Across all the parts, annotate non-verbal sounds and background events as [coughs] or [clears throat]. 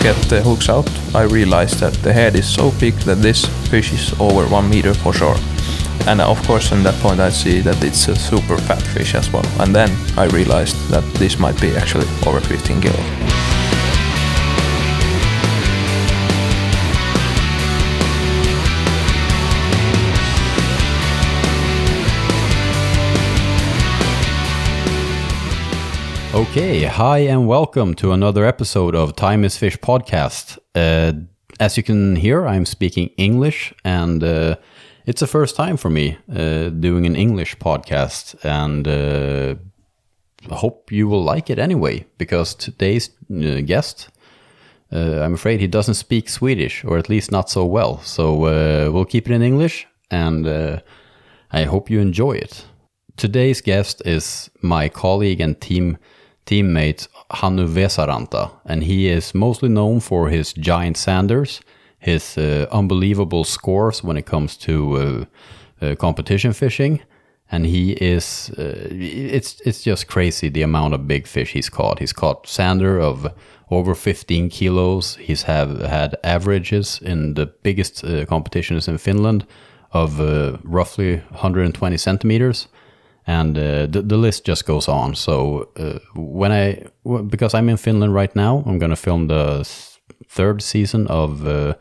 get the hooks out, I realized that the head is so big that this fish is over one meter for sure. And uh, of course, in that point, I see that it's a super fat fish as well. And then I realized that this might be actually over 15 kilo. Okay, hi and welcome to another episode of Time is Fish podcast. Uh, as you can hear, I'm speaking English, and uh, it's the first time for me uh, doing an English podcast, and uh, I hope you will like it anyway, because today's uh, guest, uh, I'm afraid he doesn't speak Swedish, or at least not so well. So uh, we'll keep it in English, and uh, I hope you enjoy it. Today's guest is my colleague and team teammate Hannu Vesaranta, and he is mostly known for his giant sanders, his uh, unbelievable scores when it comes to uh, uh, competition fishing, and he is uh, it's it's just crazy the amount of big fish he's caught. He's caught sander of over 15 kilos. He's have had averages in the biggest uh, competitions in Finland of roughly 120 centimeters and uh, the, the list just goes on. So uh, when I because I'm in Finland right now, I'm gonna film the third season of uh,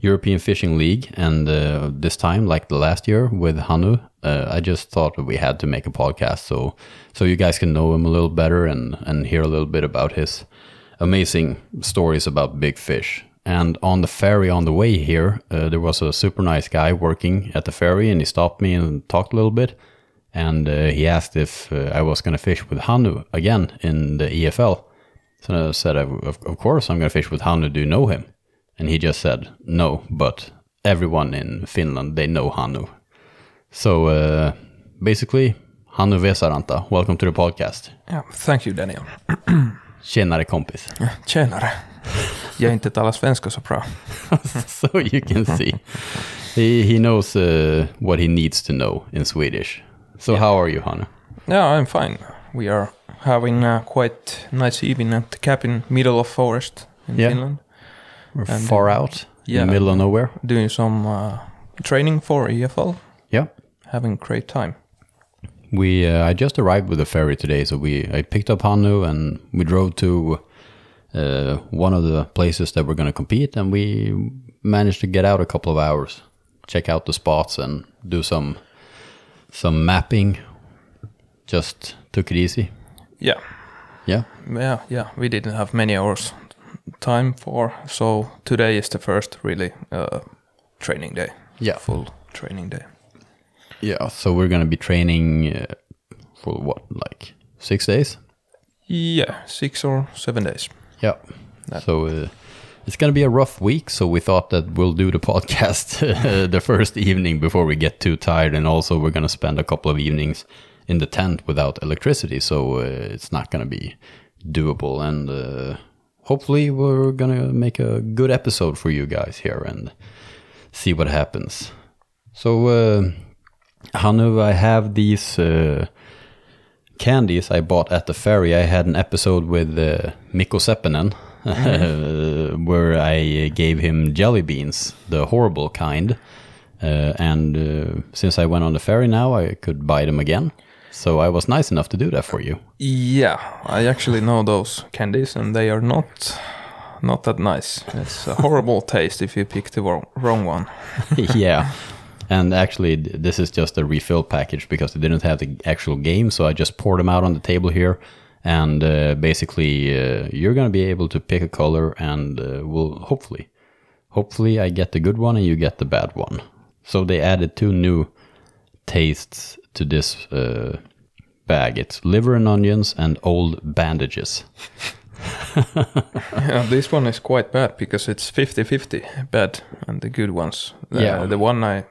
European Fishing League, and uh, this time, like the last year with Hannu, uh, I just thought we had to make a podcast so so you guys can know him a little better and and hear a little bit about his amazing stories about big fish. And on the ferry on the way here, uh, there was a super nice guy working at the ferry, and he stopped me and talked a little bit and uh, he asked if uh, I was going to fish with Hannu again in the EFL. So I said, of, of course, I'm going to fish with Hannu. Do you know him? And he just said, no, but everyone in Finland, they know Hannu. So uh, basically, Hannu Vesaranta, welcome to the podcast. Yeah, thank you Daniel. [clears throat] Tjenare kompis. Tjenare. Jag inte talar svenska så bra. [laughs] so you can see. He, he knows uh, what he needs to know in Swedish. So how are you, Hannu? Yeah, I'm fine. We are having a quite nice evening at the cabin, middle of forest in Yeah. Finland. We're And, far out in yeah. the middle of nowhere. Doing some uh, training for EFL. Yeah. Having a great time. We uh, I just arrived with the ferry today, so we I picked up Hannu and we drove to uh, one of the places that we're going to compete, and we managed to get out a couple of hours, check out the spots, and do some some mapping. Just took it easy. Yeah. Yeah, Yeah, yeah. We didn't have many hours time for, so today is the first really uh, training day. Yeah. Full training day. yeah. So we're going to be training uh, for what, like six days? Yeah, six or seven days. Yeah. That- So uh, it's going to be a rough week. So we thought that we'll do the [laughs] podcast the first evening before we get too tired. And also, we're going to spend a couple of evenings in the tent without electricity. So uh, it's not going to be doable. And uh, hopefully, we're going to make a good episode for you guys here and see what happens. So, uh, Hannu, I have these. Uh, candies I bought at the ferry. I had an episode with uh, Mikko Seppinen [laughs] where I gave him jelly beans, the horrible kind. Uh, and uh, since I went on the ferry now, I could buy them again. So I was nice enough to do that for you. Yeah, I actually know those candies, and they are not not that nice. It's a horrible [laughs] taste if you pick the wrong, wrong one. [laughs] yeah. And actually, this is just a refill package because they didn't have the actual game. So I just poured them out on the table here. And uh, basically, uh, you're going to be able to pick a color, and uh, we'll hopefully, hopefully, I get the good one and you get the bad one. So they added two new tastes to this uh, bag. It's liver and onions and old bandages. [laughs] yeah, this one is quite bad because it's 50-50 bad and the good ones. The, Yeah. the one I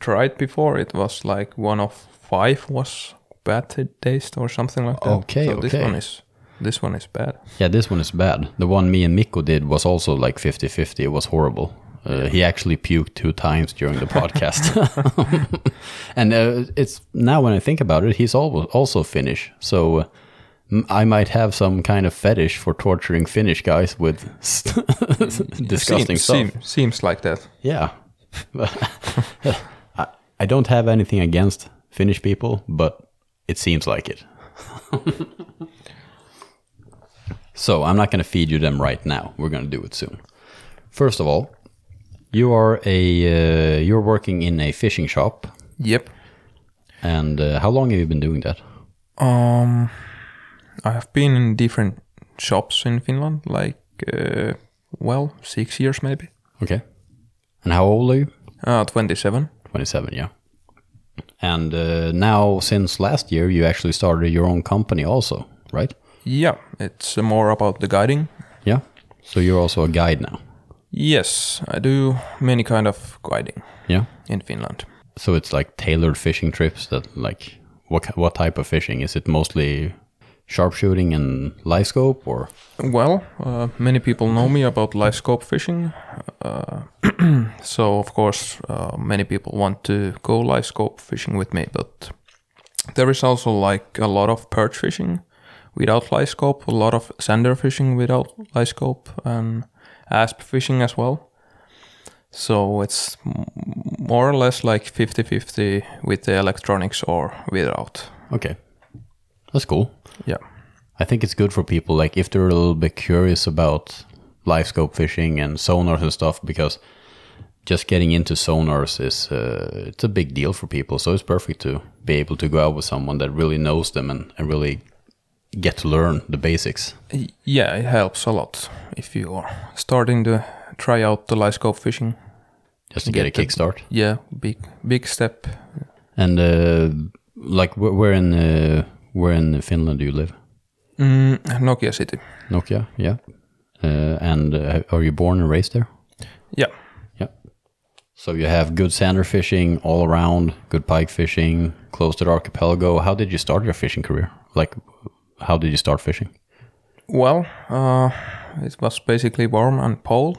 tried before, it was like one of five was bad taste or something like that. Okay, so this one is this one is bad. Yeah, this one is bad. The one me and Mikko did was also like 50 50. It was horrible. Uh, he actually puked two times during the [laughs] podcast. [laughs] and uh, it's now when I think about it, he's always also Finnish. So I might have some kind of fetish for torturing Finnish guys with [laughs] disgusting seems, stuff. seem- seems like that. Yeah. I, I don't have anything against Finnish people, but it seems like it. [laughs] so I'm not going to feed you them right now. We're going to do it soon. First of all, you are a uh, you're working in a fishing shop, Yep. and uh, how long have you been doing that? Um, I have been in different shops in Finland, like uh, well, six years maybe. Okay. And how old are you? Uh, twenty-seven. 27, yeah. And uh, now, since last year, you actually started your own company, also, right? Yeah, it's more about the guiding. Yeah. So you're also a guide now. Yes, I do many kind of guiding Yeah. in Finland. So it's like tailored fishing trips that like what what type of fishing is it mostly sharpshooting and live scope or Well, uh, many people know me about live scope fishing, uh, [clears throat] so of course uh, many people want to go live scope fishing with me. But there is also like a lot of perch fishing without live scope, a lot of sander fishing without live scope, and asp fishing as well. So it's more or less like 50-50 with the electronics or without. okay. That's cool. Yeah. I think it's good for people like if they're a little bit curious about live scope fishing and sonars and stuff because just getting into sonars is uh, it's a big deal for people so it's perfect to be able to go out with someone that really knows them and, and really get to learn the basics Yeah, it helps a lot if you are starting to try out the live scope fishing. just to get, a Get the- kickstart Yeah, big big step. and uh, like we're in uh, where in Finland do you live Mm, Nokia City. Nokia yeah uh, and uh, are you born and raised there Yeah, Yeah. So you have good sander fishing all around, good pike fishing, close to the archipelago. How did you start your fishing career? Like, how did you start fishing? well, uh, it was basically warm and pole,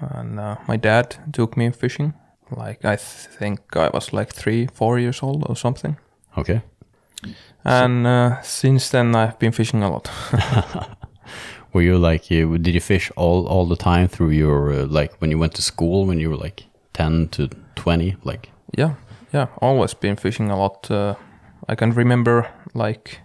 and uh, my dad took me fishing. Like I th- think I was like three, four years old or something. Okay. And uh, since then I've been fishing a lot. [laughs] Were you like, you, did you fish all, all the time through your, uh, like, when you went to school when you were like 10 to 20? Like, yeah, yeah, always been fishing a lot. Uh, I can remember like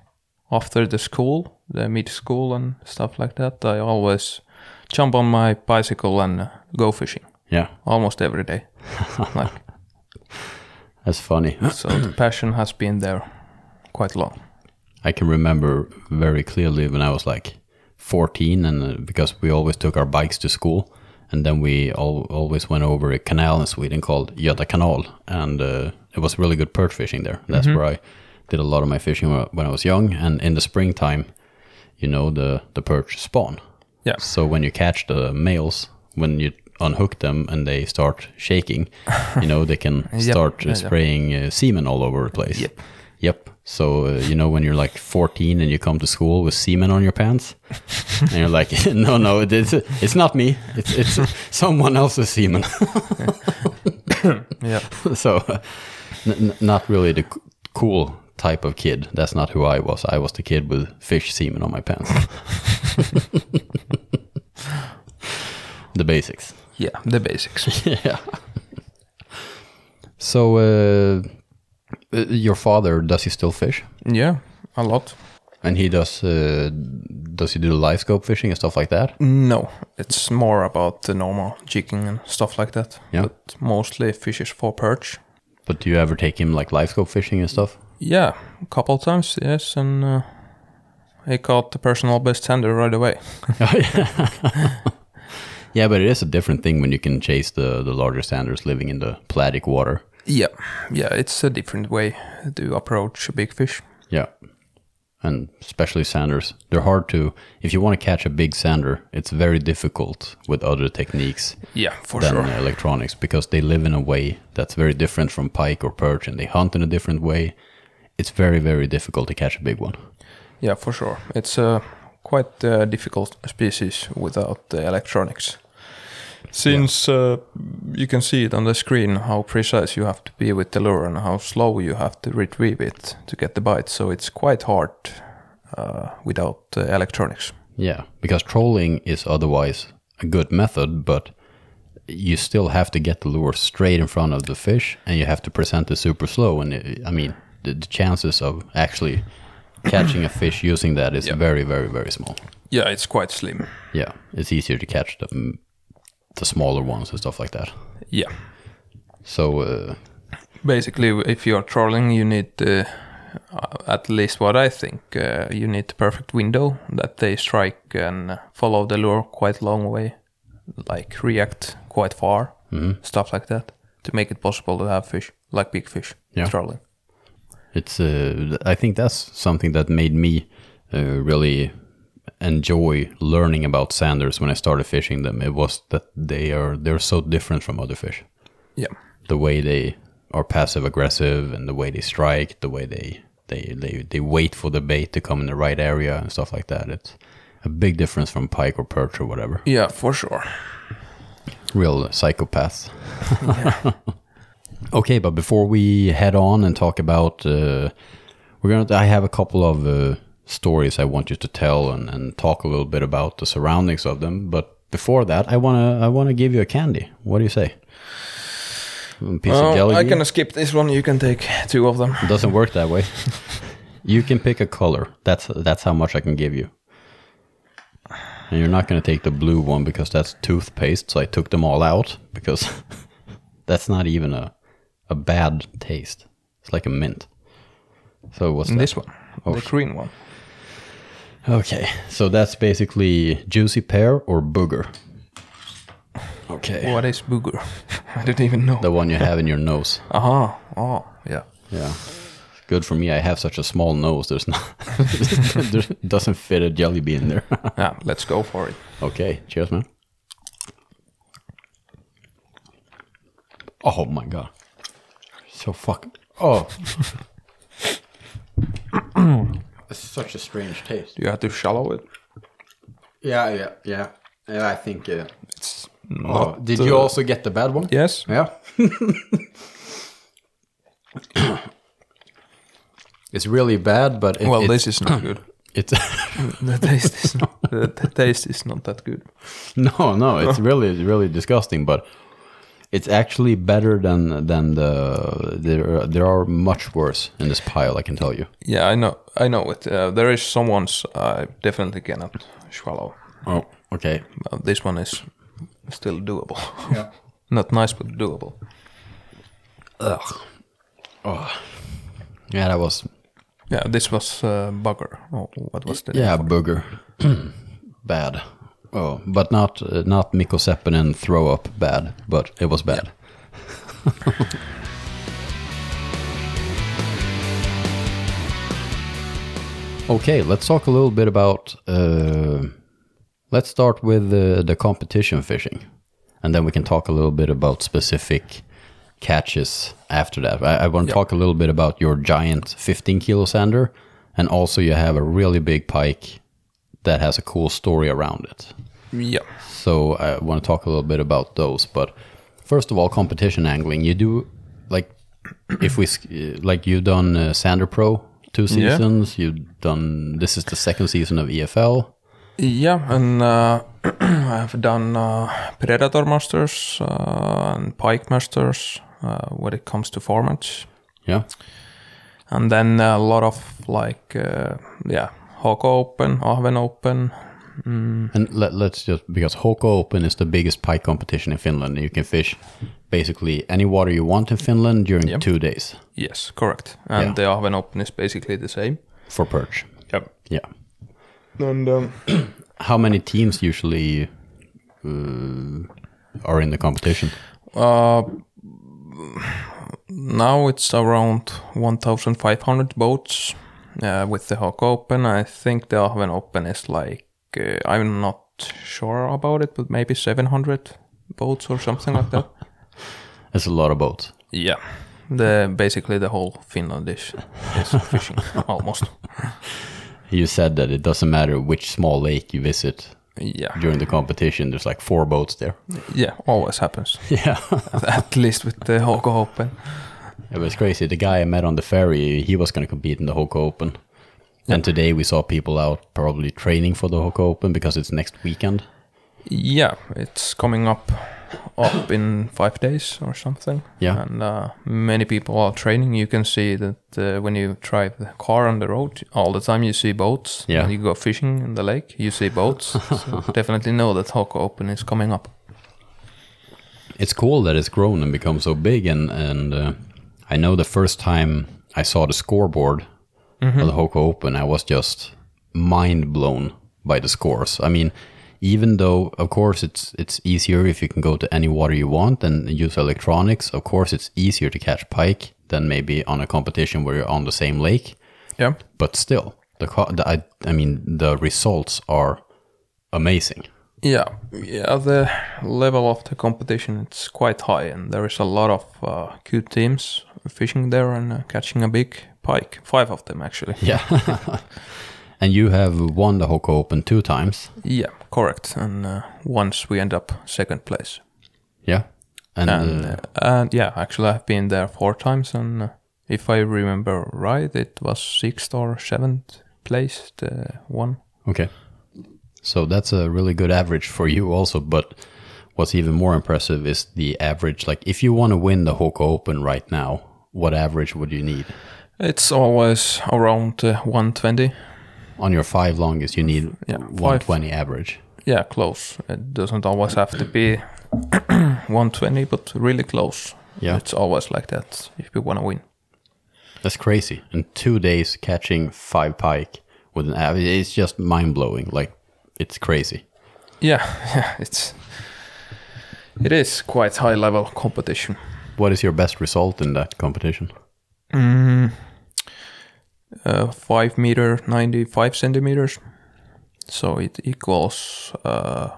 after the school, the mid school and stuff like that. I always jump on my bicycle and uh, go fishing yeah, almost every day. [laughs] like that's funny. so, the passion has been there quite long. I can remember very clearly when I was like 14, and uh, because we always took our bikes to school, and then we all, always went over a canal in Sweden called Göta Kanal, and uh, it was really good perch fishing there. That's where I did a lot of my fishing when I was young, and in the springtime, you know, the the perch spawn. Yeah. So when you catch the males, when you unhook them and they start shaking, you know, they can [laughs] start uh, spraying uh, semen all over the place. Yep. Yep. So uh, you know when you're like 14 and you come to school with semen on your pants, and you're like, [laughs] no, no, it's it's not me. It's it's [laughs] someone else's semen. Yeah, [laughs] so uh, not really the c- cool type of kid. That's not who I was. I was the kid with fish semen on my pants. the basics. yeah, the basics. yeah. So, uh, uh, your father does he still fish? yeah, a lot. And he does. Uh, does he do the live scope fishing and stuff like that? No, it's more about the normal jigging and stuff like that. Yeah. But mostly fishes for perch. But do you ever take him like live scope fishing and stuff? Yeah, a couple times, yes, and uh, he caught the personal best sander right away. [laughs] [laughs] yeah, but it is a different thing when you can chase the the larger sanders living in the pelagic water. Yeah, yeah, it's a different way to approach a big fish. Yeah. And especially sanders, they're hard to. If you want to catch a big sander, it's very difficult with other techniques Yeah, for than sure. electronics because they live in a way that's very different from pike or perch, and they hunt in a different way. It's very, very difficult to catch a big one. Yeah, for sure. It's a quite uh, difficult species without the electronics. Since uh, you can see it on the screen how precise you have to be with the lure and how slow you have to retrieve it to get the bite, so it's quite hard uh, without uh, electronics. Yeah, because trolling is otherwise a good method, but you still have to get the lure straight in front of the fish, and you have to present it super slow. And it, I mean, the, the chances of actually [coughs] catching a fish using that is Yeah. very, very, very small. Yeah, it's quite slim. Yeah, it's easier to catch the the smaller ones and stuff like that. Yeah. So uh, Basically, if you're trolling, you need, uh, uh, at least what I think, uh, you need the perfect window that they strike and follow the lure quite long way, like react quite far, stuff like that, to make it possible to have fish, like big fish, Yeah. trolling. it's uh, I think that's something that made me uh, really enjoy learning about sanders when I started fishing them. It was that they are they're so different from other fish. Yeah. The way they are passive aggressive and the way they strike, the way they they they, they wait for the bait to come in the right area and stuff like that. It's a big difference from pike or perch or whatever. Yeah, for sure. real psychopaths. [laughs] okay, but before we head on and talk about, uh, we're gonna. I have a couple of uh, stories I want you to tell and, and talk a little bit about the surroundings of them. But before that, I wanna I wanna give you a candy. What do you say? A piece of jelly. I can skip this one. You can take two of them. It doesn't work that way. [laughs] you can pick a color. That's that's how much I can give you. And you're not going to take the blue one because that's toothpaste, so I took them all out because [laughs] that's not even a a bad taste. It's like a mint. So what's this one, the oh, green one. Okay, so that's basically juicy pear or booger. Okay. What is booger? [laughs] I don't even know. The one you have in your nose. Aha. Oh, yeah. Yeah. Good for me. I have such a small nose. There's not. [laughs] there doesn't fit a jelly bean there. [laughs] Yeah, let's go for it. okay. Cheers, man. Oh my god. So fucking. Oh. [clears throat] it's such a strange taste. You have to shallow it. Yeah, yeah, yeah. Yeah, I think. Uh, It's oh, not, did you uh, also get the bad one? Yes. Yeah. [laughs] it's really bad, but it, Well, it's, this is not good. [clears throat] it's [laughs] the taste is not. The, the taste is not that good. [laughs] no, no, it's really, really disgusting. But it's actually better than than the there. There are much worse in this pile. I can tell you. Yeah, I know. I know it. Uh, there is some ones I definitely cannot swallow. Oh, okay. Uh, this one is still doable. Yeah. [laughs] not nice, but doable. Ugh. Oh. Yeah, that was Yeah, this was uh, bugger. Oh, what was the yeah for booger. [clears throat] bad. Oh, but not uh, not Mikko Seppinen throw up bad, but it was bad. [laughs] okay, let's talk a little bit about. Uh, let's start with the, the competition fishing, and then we can talk a little bit about specific catches after that. I, I want to Yeah. talk a little bit about your giant 15 kilo sander, and also you have a really big pike that has a cool story around it. Yeah. So I want to talk a little bit about those. But first of all, competition angling. You do like if we like you've done uh, Sander Pro two Yeah. seasons. You've done this is the second season of EFL. Yeah, and uh, [clears throat] I have done uh, Predator Masters uh, and Pike Masters uh, when it comes to formats. Yeah. And then a lot of like, uh, yeah, Hauki Open, Ahven Open. And let, let's just because Hauki Open is the biggest pike competition in Finland. You can fish basically any water you want in Finland during Yep. two days Yes, correct. And Yeah. the Ahven Open is basically the same. for perch. Yep. Yeah. And um, [clears throat] How many teams usually uh, are in the competition? uh, now it's around 1,500 boats uh, with the Hauki Open. I think the Ahven Open is like, uh, I'm not sure about it, but maybe 700 boats or something like that. [laughs] It's a lot of boats. Yeah. The basically the whole Finland is, is fishing [laughs] almost. You said that it doesn't matter which small lake you visit Yeah. during the competition. There's like four boats there. Yeah, always happens. [laughs] Yeah, At least with the Hauki Open. it was crazy. The guy I met on the ferry, he was going to compete in the Hauki Open, And today we saw people out probably training for the Hauki Open because it's next weekend. Yeah, it's coming up up in five days or something. Yeah. and uh, many people are training. You can see that uh, when you drive the car on the road, all the time you see boats. Yeah. When you go fishing in the lake, you see boats. [laughs] so definitely know that Hauki Open is coming up. It's cool that it's grown and become so big. And and uh, I know the first time I saw the scoreboard of the Hauki Open, I was just mind blown by the scores. I mean, even though of course it's it's easier if you can go to any water you want and use electronics. Of course, it's easier to catch pike than maybe on a competition where you're on the same lake. Yeah. But still, the, the I, I mean the results are amazing. Yeah, yeah. The level of the competition it's quite high, and there is a lot of uh, good teams fishing there and uh, catching a big pike. Five of them actually. [laughs] Yeah. [laughs] and you have won the Hauki Open two times. Yeah, correct. And uh, once we end up second place. Yeah. And, And, uh, uh, and yeah, actually I've been there four times, and uh, if I remember right, it was sixth or seventh place. The one. okay. So that's a really good average for you also. But what's even more impressive is the average. Like if you want to win the Hauki Open right now, what average would you need? It's always around uh, 120. On your five longest, you need Yeah, five. 120 average. Yeah, close. It doesn't always have to be [clears throat] 120, but really close. Yeah. It's always like that if you want to win. That's crazy. In two days, catching five pike with an average, it's just mind blowing. Like it's crazy. Yeah, [laughs] yeah, it's it is quite high level competition. What is your best result in that competition? Uh, five meter, ninety five centimeters, so it equals uh,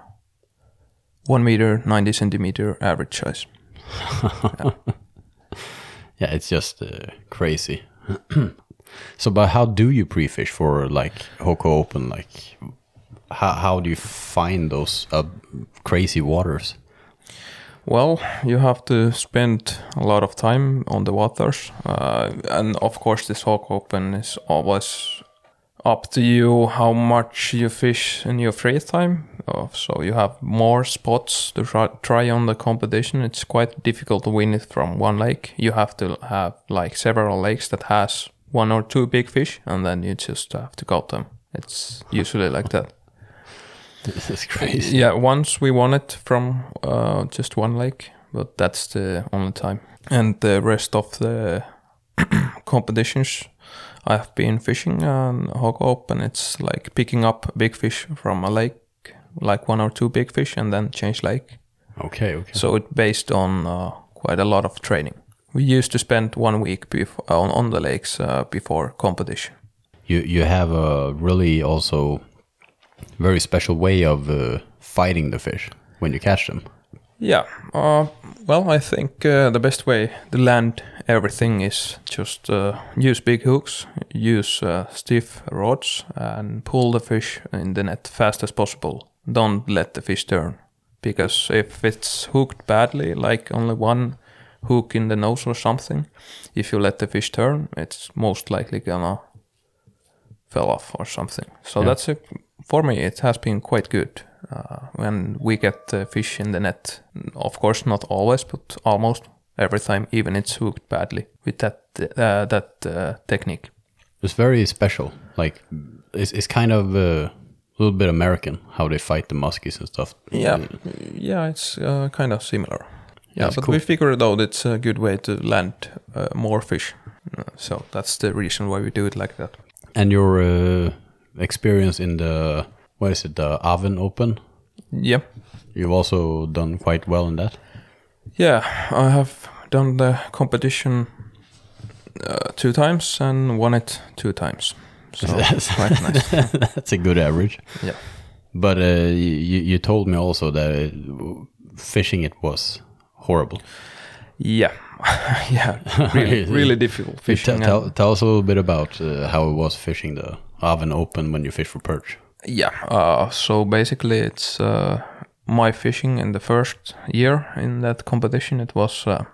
one meter, ninety centimeter average size. [laughs] Yeah, it's just uh, crazy. [clears throat] so, but how do you pre-fish for like Hauki Open? Like, how how do you find those uh, crazy waters? Well, you have to spend a lot of time on the waters, uh, and of course, this Hauki Open is always up to you how much you fish in your free time. Uh, so you have more spots to try, try on the competition. It's quite difficult to win it from one lake. You have to have like several lakes that has one or two big fish, and then you just have to count them. It's usually like that. [laughs] This is crazy. Yeah, once we won it from uh, just one lake, but that's the only time. And the rest of the [clears throat] competitions, I have been fishing on Hauki Open. It's like picking up big fish from a lake, like one or two big fish, and then change lake. Okay, okay. So it's based on uh, quite a lot of training. We used to spend one week before, on, on the lakes uh, before competition. You you have a really also very special way of uh, fighting the fish when you catch them. Yeah. Uh, well, I think uh, the best way to land everything is just uh, use big hooks, use uh, stiff rods, and pull the fish in the net fast as possible. Don't let the fish turn, because if it's hooked badly, like only one hook in the nose or something, if you let the fish turn, it's most likely gonna fell off or something. So Yeah. that's a, for me. It has been quite good uh, when we get uh, fish in the net. Of course, not always, but almost every time, even it's hooked badly with that uh, that uh, technique. It's very special. Like it's it's kind of a little bit American how they fight the muskies and stuff. Yeah, yeah, it's uh, kind of similar. Yeah, That's but cool. we figured out it's a good way to land uh, more fish. So that's the reason why we do it like that. And your uh, experience in the what is it the Ahven Open? Yeah, You've also done quite well in that. yeah, I have done the competition uh, two times and won it two times. So That's- [laughs] quite nice. That's a good average. Yeah. But uh, you you told me also that fishing it was horrible. Yeah, [laughs] yeah, really, [laughs] really difficult Tell, fishing. tell, tell us a little bit about uh, how it was fishing the Ahven Open when you fish for perch. yeah, uh, so basically, it's uh, my fishing in the first year in that competition. It was uh,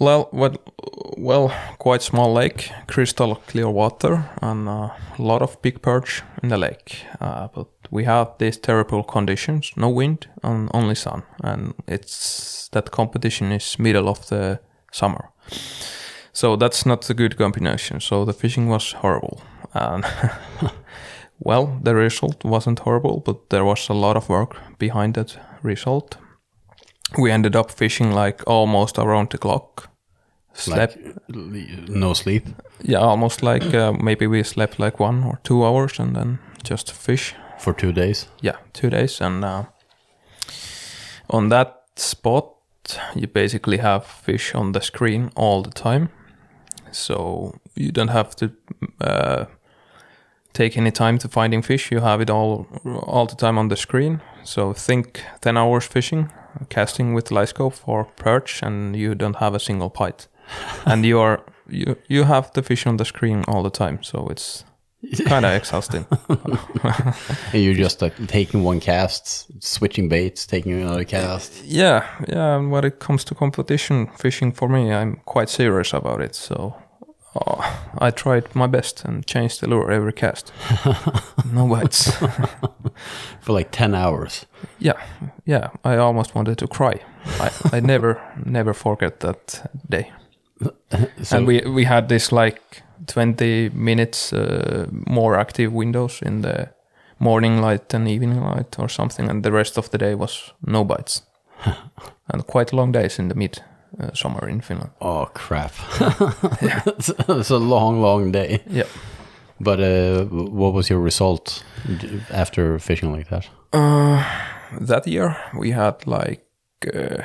Well, well, well, quite small lake, crystal clear water, and a lot of big perch in the lake. Uh, but we have these terrible conditions: no wind and only sun, and it's that competition is middle of the summer. So that's not a good combination. So the fishing was horrible, and [laughs] well, the result wasn't horrible, but there was a lot of work behind that result. We ended up fishing like almost around the clock. Slept, Like no sleep. yeah, almost like uh, maybe we slept like one or two hours and then just fish. For two days. Yeah, two days, and uh, on that spot, you basically have fish on the screen all the time, so you don't have to uh, take any time to finding fish. You have it all all the time on the screen. So think ten hours fishing, casting with live scope for perch, and you don't have a single bite, [laughs] and you are you you have the fish on the screen all the time. So it's kind of exhausting. [laughs] [laughs] You're just like taking one cast, switching baits, taking another cast. Yeah, yeah. And when it comes to competition fishing, for me, I'm quite serious about it. So oh, I tried my best and changed the lure every cast. [laughs] no bites. for like 10 hours. yeah, yeah. I almost wanted to cry. I, I never, never forget that day. So, and we we had this like 20 minutes uh, more active windows in the morning light and evening light or something, and the rest of the day was no bites. [laughs] and quite long days in the mid uh, summer in Finland. oh crap. [laughs] it's, [laughs] it's a long, long day. Yeah. But uh, what was your result after fishing like that? Uh, that year we had like, uh,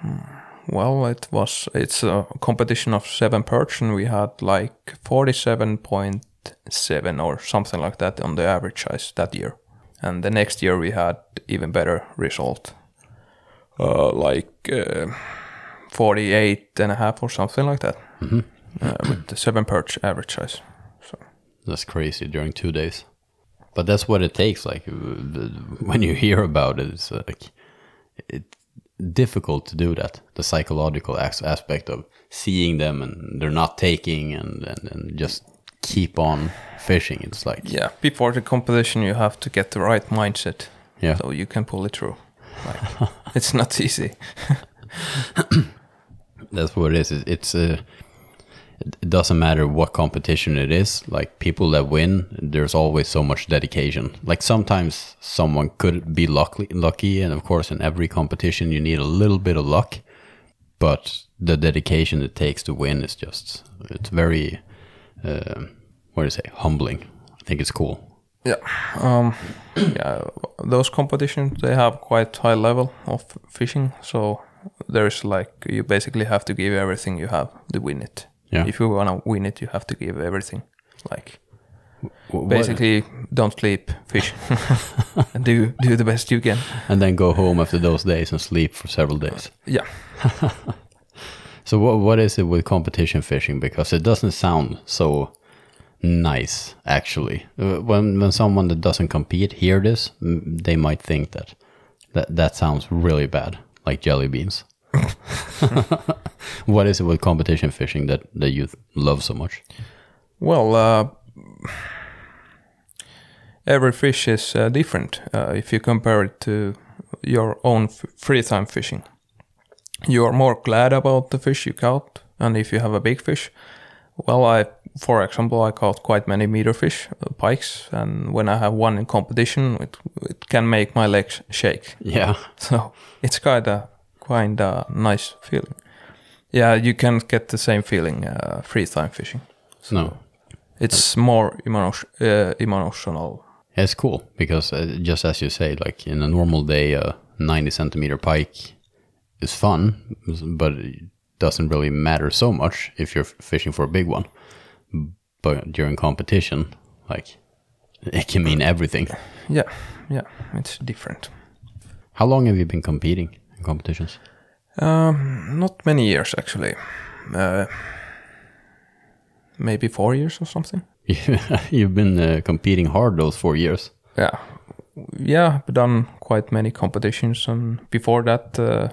hmm, well, it was it's a competition of seven perch, and we had like forty-seven point seven or something like that on the average size that year. And the next year we had even better result, uh, like uh, 48 and a half or something like that, uh, with the seven perch average size. So That's crazy during two days. But that's what it takes. Like [laughs] when you hear about it, it's like it's difficult to do that. The psychological as- aspect of seeing them and they're not taking and, and, and just keep on fishing. It's like yeah, before the competition you have to get the right mindset, Yeah. so you can pull it through. Like, [laughs] it's not easy. [laughs] [coughs] that's what it is. It- It's uh, it doesn't matter what competition it is. Like people that win, there's always so much dedication. Like sometimes someone could be lucky, lucky, and of course, in every competition, you need a little bit of luck. But the dedication it takes to win is just it's very uh, what do you say humbling. I think it's cool. Yeah, um, [clears throat] yeah. Those competitions they have quite high level of fishing, so there's like you basically have to give everything you have to win it. Yeah. If you wanna win it, you have to give everything. Like what- basically, don't sleep, fish, and [laughs] do do the best you can. and then go home after those days and sleep for several days. Yeah. [laughs] So what what is it with competition fishing? Because it doesn't sound so nice actually. Uh, When when someone that doesn't compete hear this, they might think that that that sounds really bad, like jelly beans. [laughs] what is it with competition fishing that that you love so much? Well, uh, every fish is uh, different. Uh, if you compare it to your own f- free time fishing, you are more glad about the fish you caught, and if you have a big fish, well, I, for example, I caught quite many meter fish, uh, pikes, and when I have one in competition, it it can make my legs shake. Yeah, [laughs] So it's kinda kinda nice feeling. Yeah, you can get the same feeling uh, free time fishing. no, It's more uh, emotional. it's cool because uh, just as you say, like in a normal day, a ninety centimeter pike is fun, but it doesn't really matter so much if you're fishing for a big one. But during competition, like [laughs] it can mean everything. Yeah, yeah, it's different. How long have you been competing in competitions? Um, not many years actually. Uh, maybe four years or something. [laughs] You've been uh, competing hard those four years. Yeah, yeah. I've done quite many competitions, and before that, uh,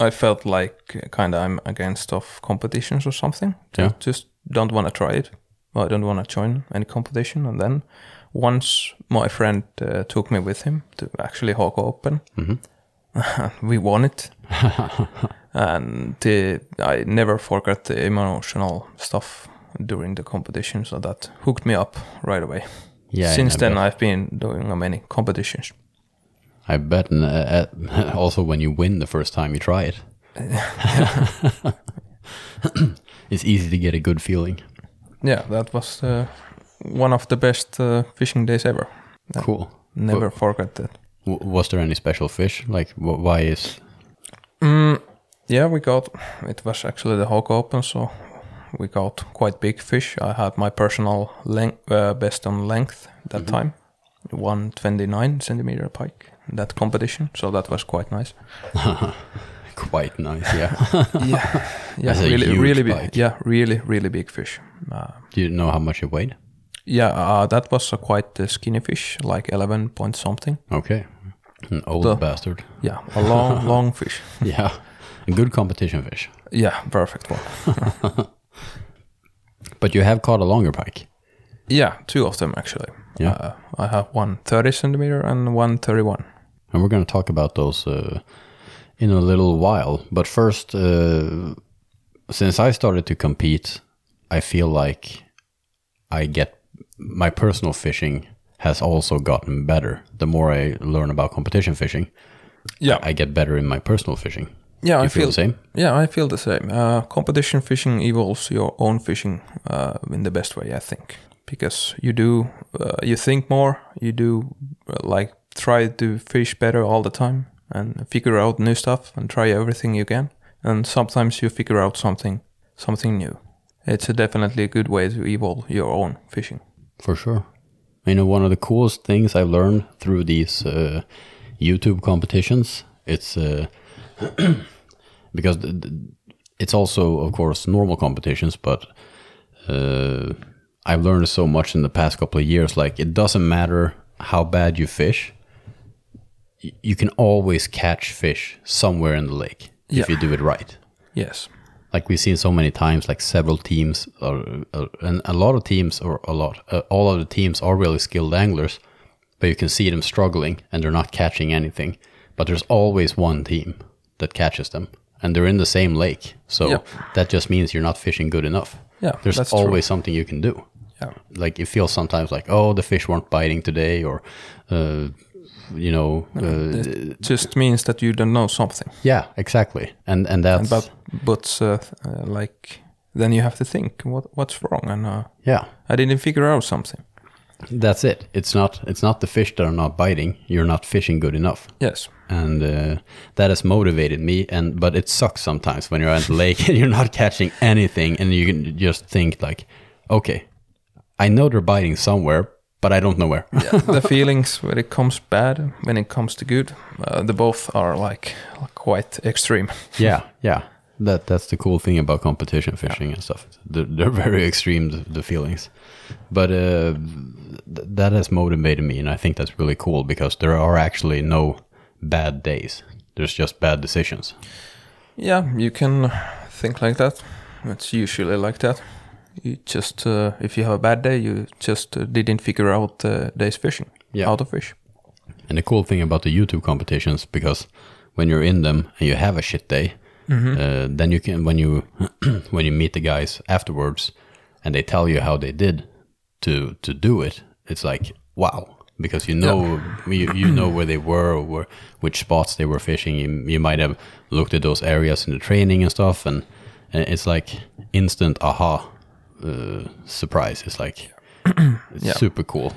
I felt like kind of I'm against of competitions or something. Yeah. Just don't want to try it. I don't want to join any competition. And then once my friend uh, took me with him to actually Hauki Open, [laughs] we won it. [laughs] and I never forgot the emotional stuff during the competition, so that hooked me up right away. Yeah, Since then. I've been doing many competitions. I bet. And uh, uh, [laughs] also, when you win the first time you try it, it's easy to get a good feeling. Yeah, that was uh, one of the best uh, fishing days ever. Cool. Never forget that. W- was there any special fish? Like, wh- why is? Yeah, we got it was actually the Hauki Open, so we got quite big fish. I had my personal length, uh, best on length that time, 129 centimeter pike in that competition. So that was quite nice. [laughs] Quite nice, yeah. [laughs] yeah, [laughs] yeah, really, really big. Yeah, really, really big fish. Uh, Do you know how much it weighed? yeah, uh, that was a quite uh, skinny fish, like 11 point something. Okay, an old The- bastard. Yeah, a long, [laughs] long fish. Yeah, a good competition fish. Yeah, perfect one. [laughs] But you have caught a longer pike. Yeah, two of them actually. Yeah. Uh, I have one 30 centimeter and one 31. And we're going to talk about those uh, in a little while. But first, uh, since I started to compete, I feel like I get my personal fishing has also gotten better. The more I learn about competition fishing, Yeah, I get better in my personal fishing. yeah, you I feel, the same. Yeah, I feel the same. Uh, competition fishing evolves your own fishing uh, in the best way, I think, because you do uh, you think more, you do uh, like try to fish better all the time and figure out new stuff and try everything you can, and sometimes you figure out something something new. It's a definitely a good way to evolve your own fishing. For sure. You know, one of the coolest things I've learned through these uh, YouTube competitions, it's uh, [clears throat] because it's also, of course, normal competitions, but uh, I've learned so much in the past couple of years. Like, it doesn't matter how bad you fish, you can always catch fish somewhere in the lake Yeah. if you do it right Yes. Like we've seen so many times like several teams or, or and a lot of teams or a lot uh, all of the teams are really skilled anglers but you can see them struggling and they're not catching anything but there's always one team that catches them and they're in the same lake so Yeah. that just means you're not fishing good enough Yeah, there's that's true. always something you can do Yeah. like it feels sometimes like oh the fish weren't biting today or uh, you know uh, It just means that you don't know something. yeah exactly and and that's but but uh, uh, like then you have to think what what's wrong and uh, yeah I didn't figure out something. That's it. It's not it's not the fish that are not biting. You're not fishing good enough, Yes. and uh, that has motivated me. And but it sucks sometimes when you're at the lake [laughs] and you're not catching anything, and you can just think like, okay, I know they're biting somewhere, but I don't know where. [laughs] the feelings when it comes bad, when it comes to good, uh, the both are like quite extreme. [laughs] yeah, yeah. That that's the cool thing about competition fishing and stuff. They're, they're very extreme the, the feelings, but uh, th- that has motivated me, and I think that's really cool because there are actually no bad days. There's just bad decisions. Yeah, you can think like that. It's usually like that. You just uh, if you have a bad day, you just uh, didn't figure out the day's fishing. Yeah. How to fish. And the cool thing about the YouTube competitions, because when you're in them and you have a shit day, uh, then you can when you [clears throat] when you meet the guys afterwards, and they tell you how they did to to do it, it's like wow, because you know you, you know where they were or where, which spots they were fishing. You, you might have looked at those areas in the training and stuff, and, and it's like instant aha uh, surprise. It's like [clears throat] it's Yeah. super cool.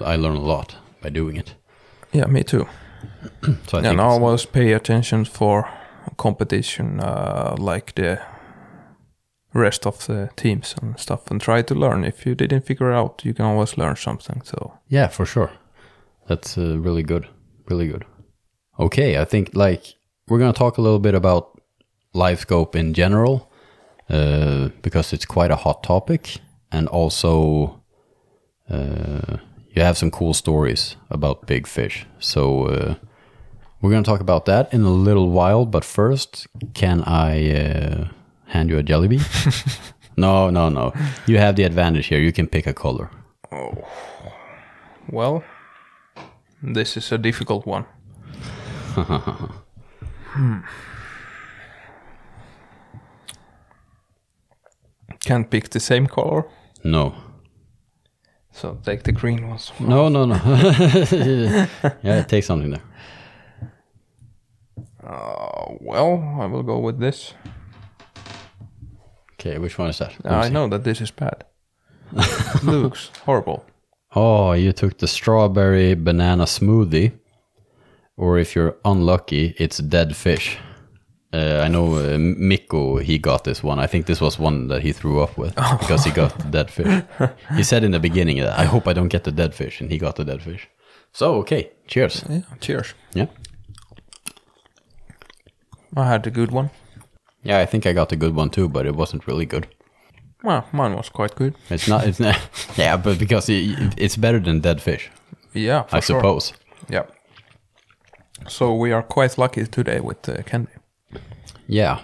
I learn a lot by doing it. Yeah, me too. [clears throat] So I and think I always pay attention for competition, uh, like the rest of the teams and stuff, and try to learn. If you didn't figure out, you can always learn something. So yeah, for sure. That's uh, really good. Really good. Okay, I think like we're gonna talk a little bit about live scope in general uh, because it's quite a hot topic, and also uh, you have some cool stories about big fish. So uh, We're going to talk about that in a little while, but first, can I uh, hand you a jelly [laughs] bean? no, no, no. You have the advantage here. You can pick a color. Oh, well, this is a difficult one. [laughs] hmm. Can't pick the same color, No. so take the green ones. No, no, no. [laughs] yeah, take something there. Uh, well, I will go with this. Okay, which one is that? Let I know that this is bad. [laughs] Looks horrible. Oh, you took the strawberry banana smoothie. Or if you're unlucky, it's dead fish. Uh, I know uh, Mikko, he got this one. I think this was one that he threw up with because he got the [laughs] dead fish. He said in the beginning, I hope I don't get the dead fish, and he got the dead fish. So, okay, cheers. Yeah, cheers. Yeah. I had a good one. Yeah, I think I got a good one too, but it wasn't really good. Well, mine was quite good. It's not, it's not, [laughs] yeah, but because it, it's better than dead fish, Yeah, I sure. suppose. Yeah. So we are quite lucky today with uh, candy. Yeah.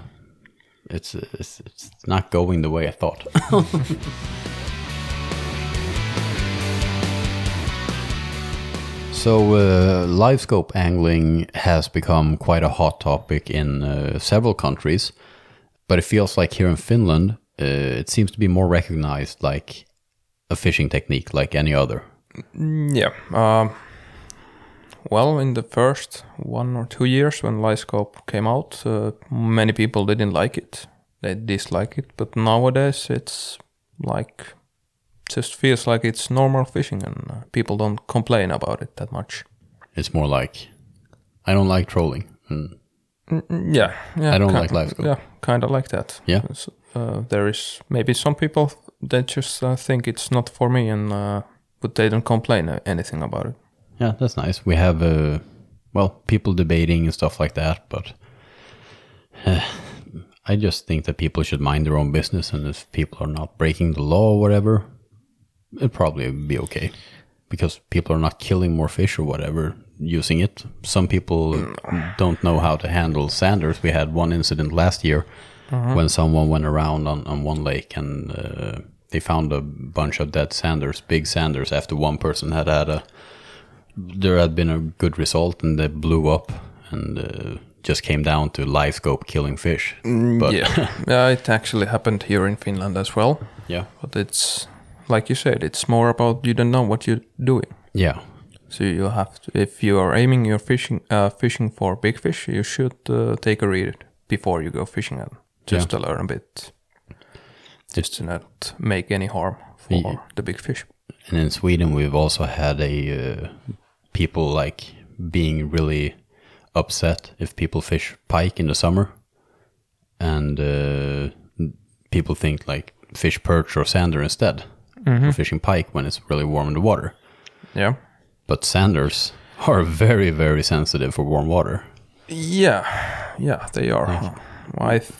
It's, it's, it's not going the way I thought. [laughs] So, uh, live scope angling has become quite a hot topic in uh, several countries, but it feels like here in Finland, uh, it seems to be more recognized like a fishing technique like any other. Yeah. Well, in the first one or two years when live scope came out, uh, many people didn't like it. They dislike it. But nowadays it's like, just feels like it's normal fishing and uh, people don't complain about it that much. It's more like, I don't like trolling. Mm. Mm, Yeah. yeah I don't like live scope. Yeah, kind of like that. Yeah. Uh, there is maybe some people that just uh, think it's not for me and uh, but they don't complain anything about it. Yeah, that's nice. We have, uh, well, people debating and stuff like that, but uh, I just think that people should mind their own business, and if people are not breaking the law or whatever, it'd probably be okay because people are not killing more fish or whatever using it. Some people don't know how to handle sanders. We had one incident last year when someone went around on, on one lake and uh, they found a bunch of dead sanders, big sanders, after one person had had a there had been a good result and they blew up and uh, just came down to live scope killing fish. But yeah, [laughs] yeah, it actually happened here in Finland as well. yeah, But it's like you said, it's more about you don't know what you're doing. yeah, So you have to, if you are aiming your fishing, uh, fishing for big fish, you should uh, take a read before you go fishing and just to learn a bit, just to not make any harm for Yeah. the big fish. And in Sweden, we've also had a uh, people like being really upset if people fish pike in the summer, and uh, people think like fish perch or sander instead for fishing pike when it's really warm in the water. Yeah. But sanders [laughs] are very very sensitive for warm water. Yeah, yeah, they are. I th-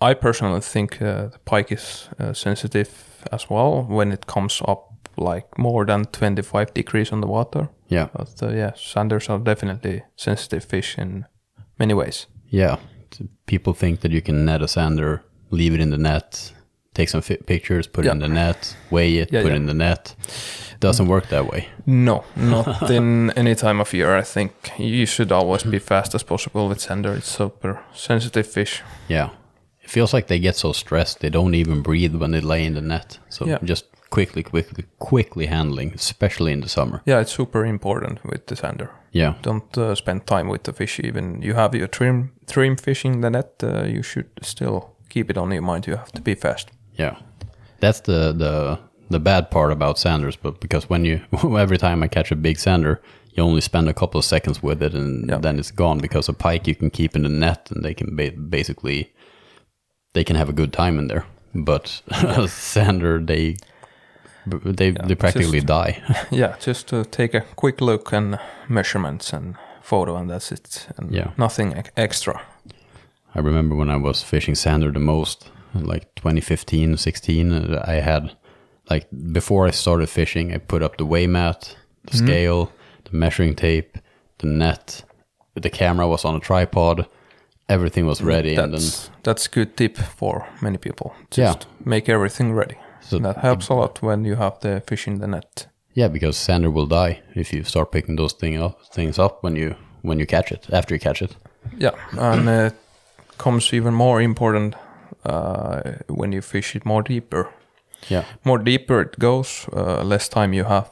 I personally think uh, the pike is uh, sensitive as well when it comes up like more than 25 degrees on the water. Yeah, But uh, yeah, sanders are definitely sensitive fish in many ways. yeah. People think that you can net a sander, leave it in the net, take some pictures, put it in the net, weigh it, Yeah, put it in the net. Doesn't work that way. No, not [laughs] in any time of year. I think you should always be fast as possible with sander. It's super sensitive fish. Yeah. It feels like they get so stressed they don't even breathe when they lay in the net. So Yeah. just quickly, quickly, quickly handling, especially in the summer. Yeah, it's super important with the sander. Yeah. don't uh, spend time with the fish even you have your trim trim fishing the net uh, you should still keep it on your mind you have to be fast Yeah. That's the the the bad part about sanders, but because when you [laughs] every time I catch a big sander, you only spend a couple of seconds with it and Yeah. then it's gone because a pike you can keep in the net and they can ba- basically they can have a good time in there. But [laughs] a sander they they they practically just- die. [laughs] yeah just to take a quick look and measurements and photo and that's it and Yeah. nothing ex- extra I remember when I was fishing sander the most, like 2015, 16. uh, I had, like, before I started fishing, I put up the weigh mat, the scale, the measuring tape, the net, the camera was on a tripod, everything was ready, and then That's that's good tip for many people. Just Yeah. make everything ready. So- that helps a lot when you have the fish in the net. yeah, because sander will die if you start picking those thing up, things up when you when you catch it after you catch it. Yeah, and it comes even more important uh, when you fish it more deeper. Yeah, More deeper it goes, uh, less time you have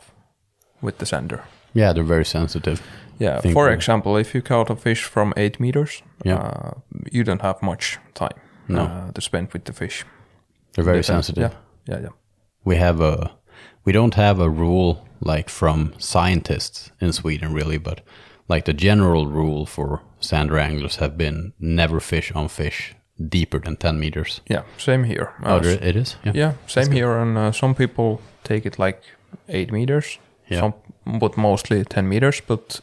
with the sander. yeah, they're very sensitive. Yeah, Think for we- example, if you caught a fish from eight meters, Yeah. uh, you don't have much time No. uh, to spend with the fish. They're very Depends. sensitive. Yeah, yeah, yeah. we have a we don't have a rule like from scientists in Sweden really, but like the general rule for sand anglers have been never fish on fish deeper than 10 meters. Yeah, same here. Oh, Uh, there- it is? Yeah. yeah, same here. And uh, some people take it like eight meters, Yeah. some, but mostly 10 meters. But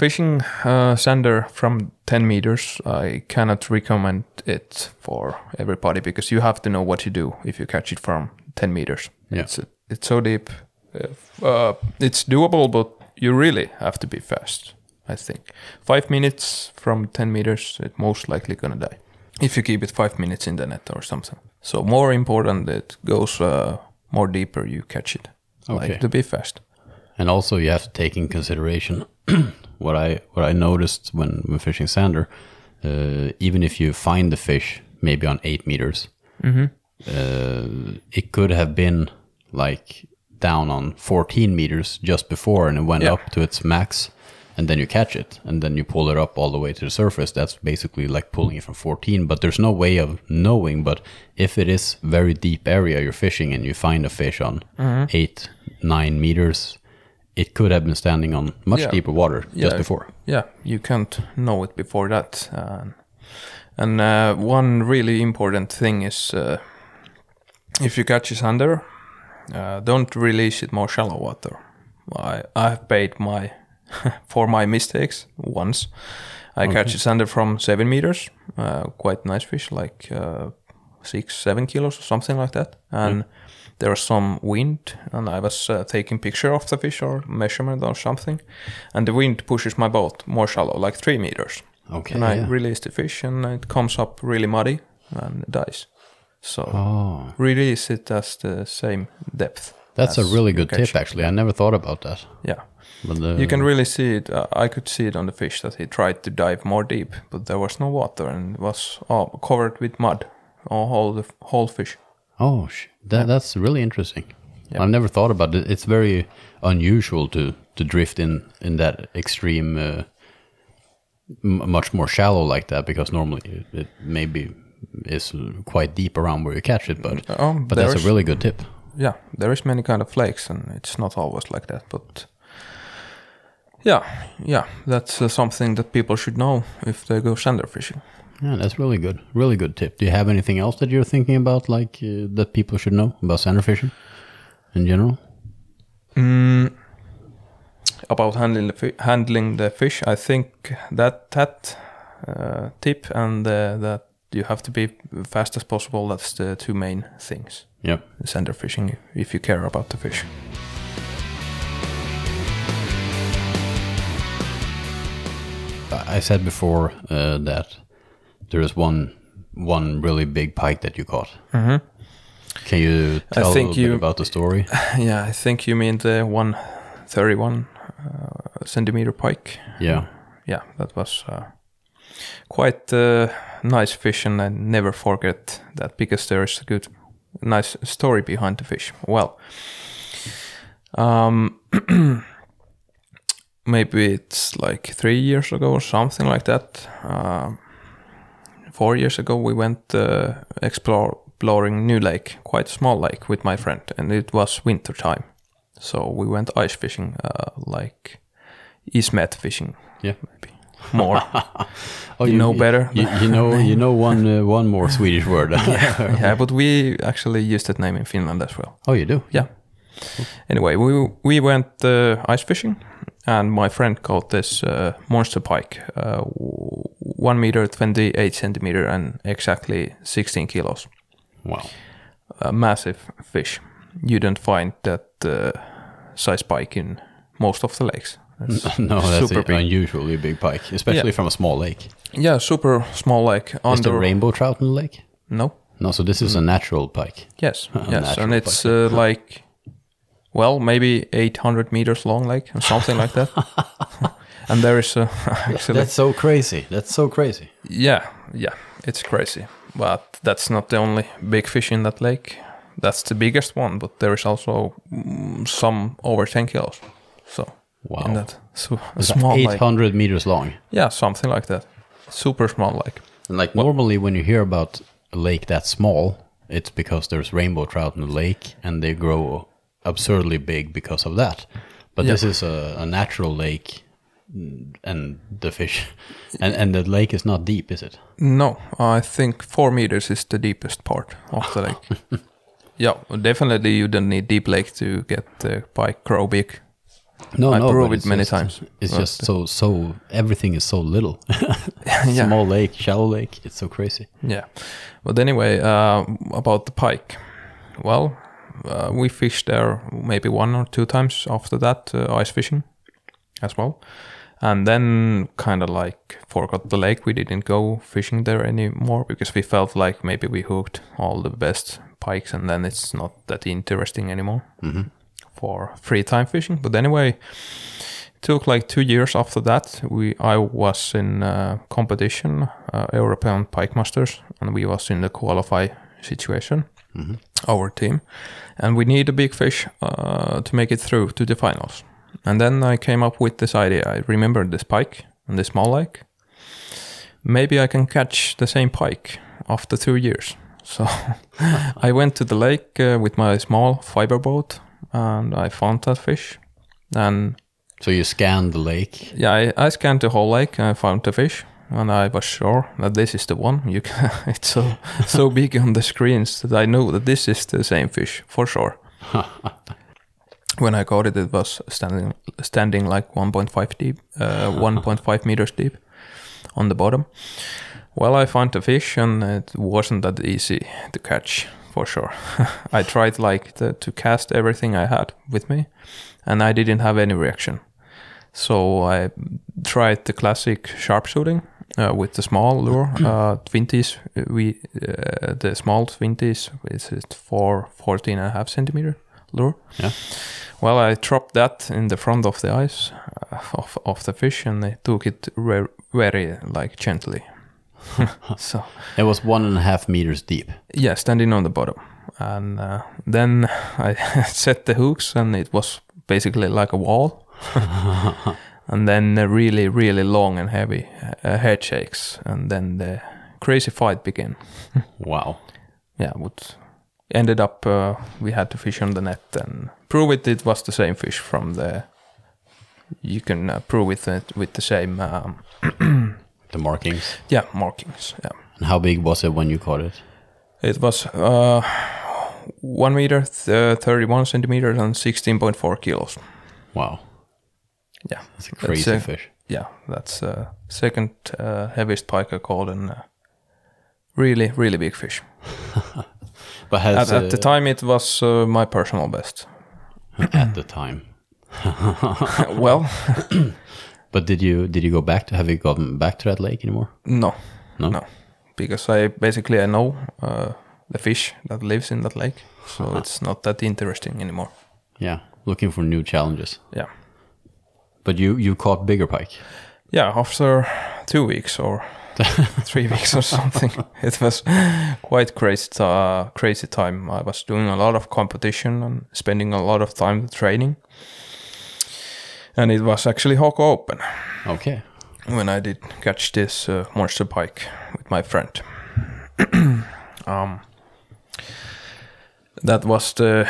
fishing uh, sander from 10 meters, I cannot recommend it for everybody because you have to know what you do if you catch it from 10 meters. Yeah. It's, it's so deep. Uh, it's doable, but you really have to be fast, I think. Five minutes from 10 meters, it most likely gonna die. If you keep it five minutes in the net or something. So more important, it goes uh, more deeper you catch it. Okay. Like to be fast. And also you have to take in consideration [clears throat] what I what I noticed when, when fishing sander, uh, even if you find the fish maybe on eight meters, uh, it could have been like down on 14 meters just before and it went Yeah. up to its max and then you catch it and then you pull it up all the way to the surface that's basically like pulling it from 14 but there's no way of knowing but if it is very deep area you're fishing and you find a fish on Mm-hmm. 8 9 meters it could have been standing on much Yeah. deeper water just Yeah. before Yeah, you can't know it before that. Um, and uh, one really important thing is uh, if you catch it under, uh, don't release it more shallow water. I I've paid my [laughs] for my mistakes once. I catch it under from seven meters, uh, quite nice fish, like uh, six, seven kilos or something like that. And there was some wind, and I was uh, taking picture of the fish or measurement or something, and the wind pushes my boat more shallow, like three meters. okay and I yeah. release the fish, and it comes up really muddy and dies. So oh release it as the same depth. that's a really good catch tip actually i never thought about that Yeah. but uh, You can really see it. Uh, I could see it on the fish that he tried to dive more deep, but there was no water and it was covered with mud, all the whole fish. Oh, sh- that that's really interesting. Yeah. I've never thought about it. It's very unusual to to drift in in that extreme, uh, much more shallow like that because normally it, it maybe is quite deep around where you catch it. But Um, but that's is- a really good tip. Yeah, there is many kind of flakes, and it's not always like that. But yeah, yeah, that's uh, something that people should know if they go sander fishing. Yeah, that's really good. Really good tip. Do you have anything else that you're thinking about, like uh, that people should know about sander fishing in general? about handling the fi- handling the fish, I think that that uh, tip and uh, that you have to be fast as possible. That's the two main things. Yeah. Sander fishing, if you care about the fish. I I said before uh, that there is one one really big pike that you caught. Mm-hmm. Can you tell think a little you- bit about the story? [laughs] Yeah, I think you mean the one thirty-one uh, centimeter pike. Yeah. Yeah, that was uh, quite uh, nice fish, and I never forget that because there is a good, nice story behind the fish. Well, um, [clears throat] maybe it's like three years ago or something like that. Um four years ago, we went uh, explore, exploring New Lake, quite small lake, with my friend, and it was winter time. So we went ice fishing, uh, like ismet fishing, Yeah. maybe more. [laughs] Oh, You know better. You, you know [laughs] you know one uh, one more Swedish word. [laughs] yeah, but we actually used that name in Finland as well. oh, you do. Yeah. Anyway, we we went uh, ice fishing, and my friend caught this uh, monster pike, uh, one meter twenty eight centimeter and exactly sixteen kilos. Wow. A massive fish. You don't find that uh, size pike in most of the lakes, That's [laughs] no, that's super an unusually big pike, especially Yeah. from a small lake. Yeah, super small lake. Is Under there rainbow trout in the lake? no, No, so this is a natural pike. yes, [laughs] yes, and it's uh, like, well, maybe 800 meters long lake or something like that. [laughs] [laughs] and there is uh, [laughs] actually, That's so crazy. That's so crazy. yeah, yeah, it's crazy. But that's not the only big fish in that lake. That's the biggest one, but there is also mm, some over 10 kilos. So Wow. in that so, small lake. 800 meters long. Yeah, something like that. Super small lake. And like normally when you hear about a lake that small, it's because there's rainbow trout in the lake and they grow absurdly big because of that. But this is a, a natural lake mm, and the fish [laughs] and, and the lake is not deep, is it? No, I think four meters is the deepest part of the lake. [laughs] yeah, definitely you don't need deep lake to get the pike grow big. No, I no, prove it many just- times. It's But, just so so everything is so little. [laughs] yeah, Small lake, shallow lake, it's so crazy. yeah. But anyway, uh, about the pike. Well, uh, we fished there maybe one or two times after that, uh, ice fishing as well. And then kind of like forgot the lake. We didn't go fishing there anymore because we felt like maybe we hooked all the best pikes and then it's not that interesting anymore for free time fishing. But anyway, it took like two years after that. We I was in uh, competition, uh, European Pike Masters, and we was in the qualify situation, our team, and we need a big fish uh, to make it through to the finals. And then I came up with this idea. I remembered this pike and this small lake. Maybe I can catch the same pike after two years. [laughs] So [laughs] I went to the lake uh, with my small fiber boat and I found that fish. And So you scan the lake. yeah, I, I scanned the whole lake and I found the fish. And I was sure that this is the one. [laughs] You can, it's so so big on the screens that I know that this is the same fish for sure. [laughs] when I caught it, it was standing standing like 1.5 deep, uh, 1.5 meters deep on the bottom. Well, I found the fish, and it wasn't that easy to catch for sure. [laughs] I tried like the, to cast everything I had with me, and I didn't have any reaction. So I tried the classic sharpshooting uh, with the small lure, [clears throat] uh, 20s. We uh, the small 20s is it for 14 and a half centimeter lure. Yeah. Well, I dropped that in the front of the eyes uh, of, of the fish, and I took it re- very like gently. [laughs] [laughs] so It was one and a half meters deep. yeah, standing on the bottom, and uh, then [laughs] I set the hooks, and it was basically like a wall. And then really, really long and heavy uh, head shakes, and then the crazy fight began. [laughs] Wow. Yeah, what ended up uh, we had to fish on the net and prove it. It was the same fish from the. You can uh, prove it uh, with the same, um, [clears throat] The markings. yeah, markings. Yeah, And how big was it when you caught it? it was uh, one meter, th- thirty-one centimeters, and sixteen point four kilos. Wow. Yeah, That's a crazy uh, fish. Yeah, that's uh, second uh, heaviest pike I caught, and uh, really, really big fish. [laughs] But has At, at the uh, time, it was uh, my personal best. [clears throat] at the time. [laughs] well, [clears throat] But did you did you go back to have you gotten back to that lake anymore? no, No? no, because I basically I know uh, the fish that lives in that lake, so it's not that interesting anymore. Yeah. Looking for new challenges. Yeah, But you you caught bigger pike. yeah. After two weeks or [laughs] three weeks or something, [laughs] it was quite crazy. Uh, crazy time. I was doing a lot of competition and spending a lot of time training, and it was actually Hauki Open. Okay. when I did catch this uh, monster pike with my friend. [clears throat] um, that was the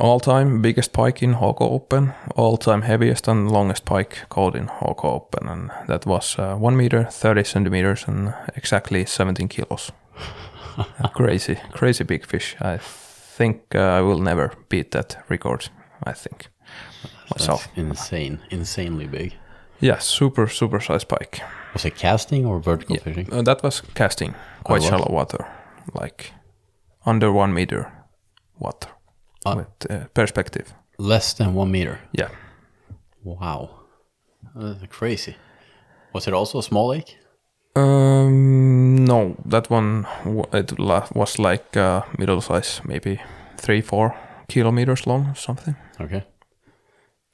all-time biggest pike in Hauki Open, all-time heaviest and longest pike caught in Hauki Open, and that was uh, one meter, thirty centimeters, and exactly seventeen kilos. [laughs] Crazy, crazy big fish. I think uh, I will never beat that record. I think myself. That's insane. Insanely big. Yeah, super, super size pike. Was it casting or vertical Yeah, fishing? uh, that was casting, quite was? shallow water, like under one meter water Ah. with uh, perspective. Less than one meter. Yeah, Wow. Uh, crazy. Was it also a small lake? Um, no, that one it was like uh, middle size, maybe three, four kilometers long, or something. Okay.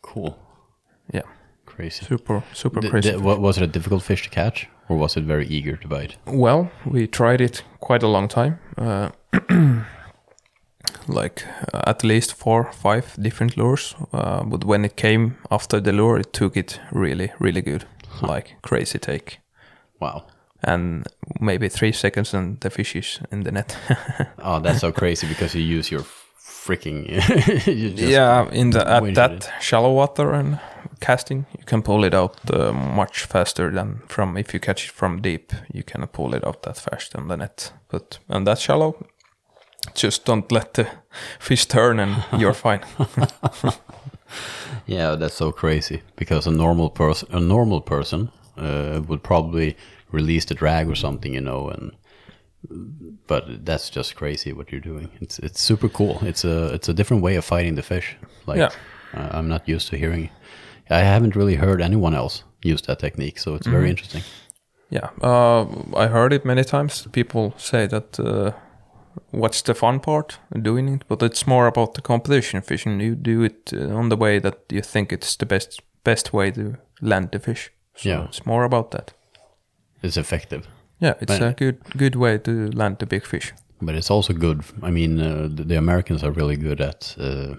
Cool. Yeah, Crazy. super, super Th- crazy. wa- was it a difficult fish to catch, or was it very eager to bite? Well, we tried it quite a long time. Uh, [clears throat] like uh, at least four, five different lures. Uh, but when it came after the lure, it took it really, really good. Like crazy take. Wow. And maybe three seconds and the fish is in the net. [laughs] Oh, that's so crazy because you use your freaking. [laughs] you just- yeah, in the at that shallow water and casting, you can pull it out uh, much faster than from if you catch it from deep. You cannot pull it out that fast on the net. But on that shallow, just don't let the fish turn, and you're [laughs] fine. [laughs] Yeah, that's so crazy because a normal person, a normal person, uh, would probably release the drag or something, you know, and but that's just crazy what you're doing. It's it's super cool. It's a it's a different way of fighting the fish. Like Yeah. uh, I'm not used to hearing. I haven't really heard anyone else use that technique, so it's very interesting. Yeah, uh, I heard it many times. People say that uh, what's the fun part doing it, but it's more about the competition fishing. You do it uh, on the way that you think it's the best best way to land the fish. So Yeah. it's more about that. It's effective. Yeah, it's But- a good good way to land the big fish. but it's also good. I mean, uh, the, the Americans are really good at, uh,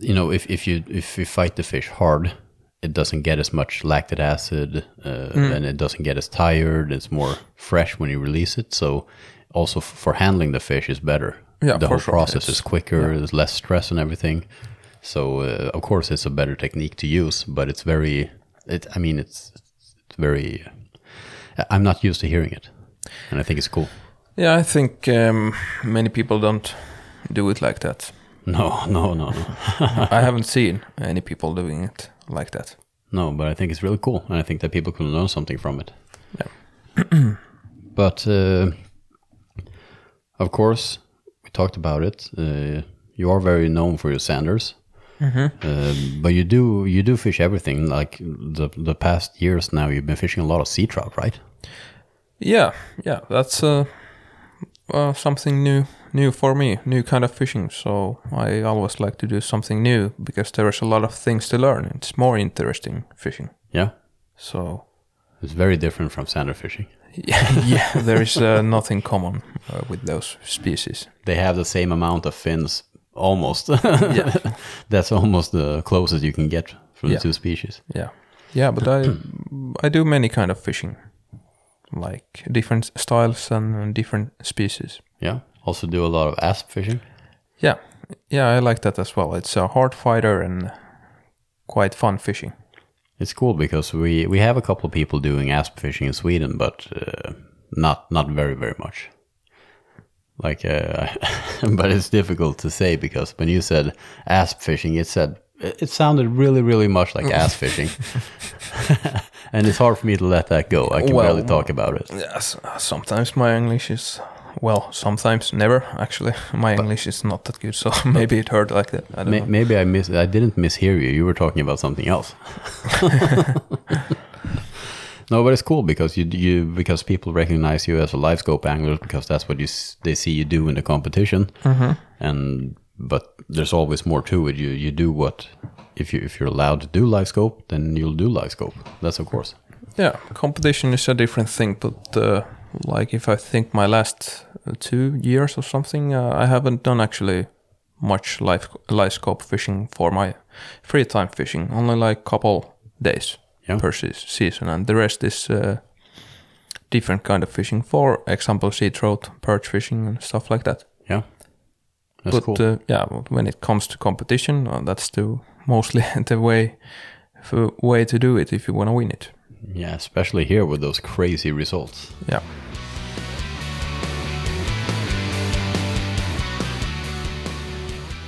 you know, if, if you if you fight the fish hard, it doesn't get as much lactic acid, uh, and it doesn't get as tired. It's more fresh when you release it. So, also for handling the fish is better. Yeah, the whole sure, process it's- is quicker. There's less stress and everything. So, uh, of course, it's a better technique to use, but it's very. It. I mean, it's it's very. I'm not used to hearing it, and I think it's cool. Yeah, I think um, many people don't do it like that. [laughs] No, no, no, no, [laughs] I haven't seen any people doing it like that. no. But I think it's really cool, and I think that people can learn something from it. Yeah. [clears throat] But uh, of course, we talked about it. Uh, you are very known for your sanders, uh, but you do you do fish everything. Like the the past years now, you've been fishing a lot of sea trout, right? Yeah, yeah, that's uh, uh, something new, new for me, new kind of fishing. So I always like to do something new because there is a lot of things to learn. It's more interesting fishing. Yeah, So it's very different from sander fishing. [laughs] yeah, yeah [laughs] there is uh, nothing common uh, with those species. They have the same amount of fins, almost. yeah, [laughs] that's almost the closest you can get from Yeah. the two species. Yeah, yeah, but I I do many kind of fishing, like different styles and, and different species. Yeah. Also do a lot of asp fishing. Yeah, yeah, I like that as well. It's a hard fighter and quite fun fishing. It's cool because we we have a couple of people doing asp fishing in Sweden, but uh, not not very very much. Like, uh, [laughs] but it's difficult to say because when you said asp fishing, it said it sounded really really much like ass [laughs] fishing, [laughs] and it's hard for me to let that go. I can Well, barely talk about it. Yes, sometimes my English is well, sometimes never actually. [laughs] My English is not that good, so [laughs] maybe it heard like that. I don't May, know. maybe I miss. I didn't mishear you. You were talking about something else. [laughs] no, but it's cool because you you because people recognize you as a live scope angler because that's what you they see you do in the competition. And but there's always more to it. You you do what if you if you're allowed to do live scope, then you'll do live scope. That's of course. Yeah, competition is a different thing, but uh, like if I think my last uh, two years or something, uh, I haven't done actually much live live scope fishing for my free time fishing. Only like couple days Yeah. per se- season, and the rest is uh, different kind of fishing. For example, sea trout, perch fishing, and stuff like that. Yeah, that's but cool. uh, yeah, when it comes to competition, uh, that's the mostly [laughs] the way way to do it if you want to win it. Yeah, especially here with those crazy results. Yeah.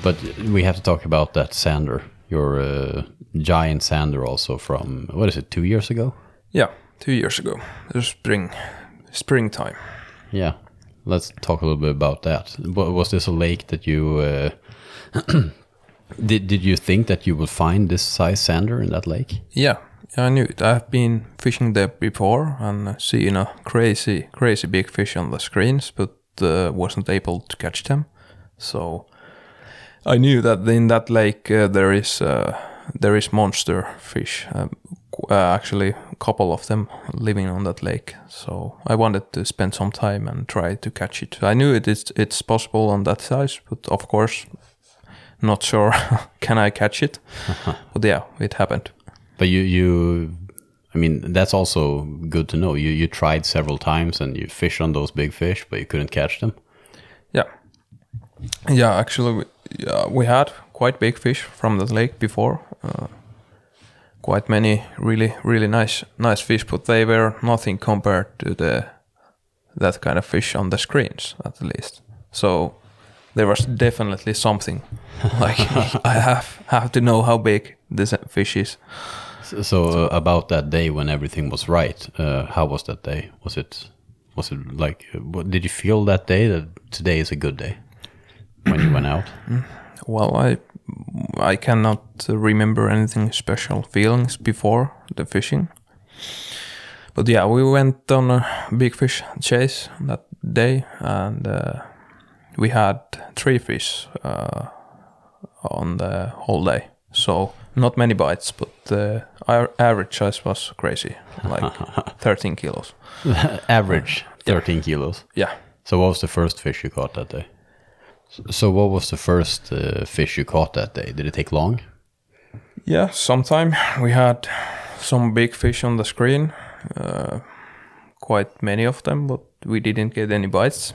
But we have to talk about that sander, your uh, giant sander, also from what is it, two years ago? Yeah, two years ago, the spring, springtime. Yeah, let's talk a little bit about that. Was this a lake that you uh, [clears throat] Did Did you think that you would find this size sander in that lake? Yeah, yeah, I knew it. I've been fishing there before and seen a crazy, crazy big fish on the screens, but uh, wasn't able to catch them. So I knew that in that lake uh, there is uh, there is monster fish. Um, uh, actually, a couple of them living on that lake. So I wanted to spend some time and try to catch it. I knew it is it's possible on that size, but of course, not sure [laughs] can I catch it. [laughs] but yeah, it happened. But you you. I mean, that's also good to know. You you tried several times and you fished on those big fish, but you couldn't catch them. Yeah. Yeah, actually, we, yeah, we had quite big fish from the lake before. Uh, quite many really really nice nice fish, but they were nothing compared to the that kind of fish on the screens at least. So there was definitely something like [laughs] I have have to know how big this fish is. So, so uh, about that day when everything was right, uh, how was that day? Was it was it like? uh, What, did you feel that day that today is a good day when you went out? [clears throat] Well, I I cannot remember anything special feelings before the fishing. But yeah, we went on a big fish chase that day, and uh, we had three fish uh, on the whole day. So not many bites, but the our average size was crazy, like [laughs] 13 kilos. [laughs] Average thirteen kilos. Yeah, So what was the first fish you caught that day? So, so what was the first uh, fish you caught that day? Did it take long? Yeah, sometime we had some big fish on the screen, uh, quite many of them, but we didn't get any bites.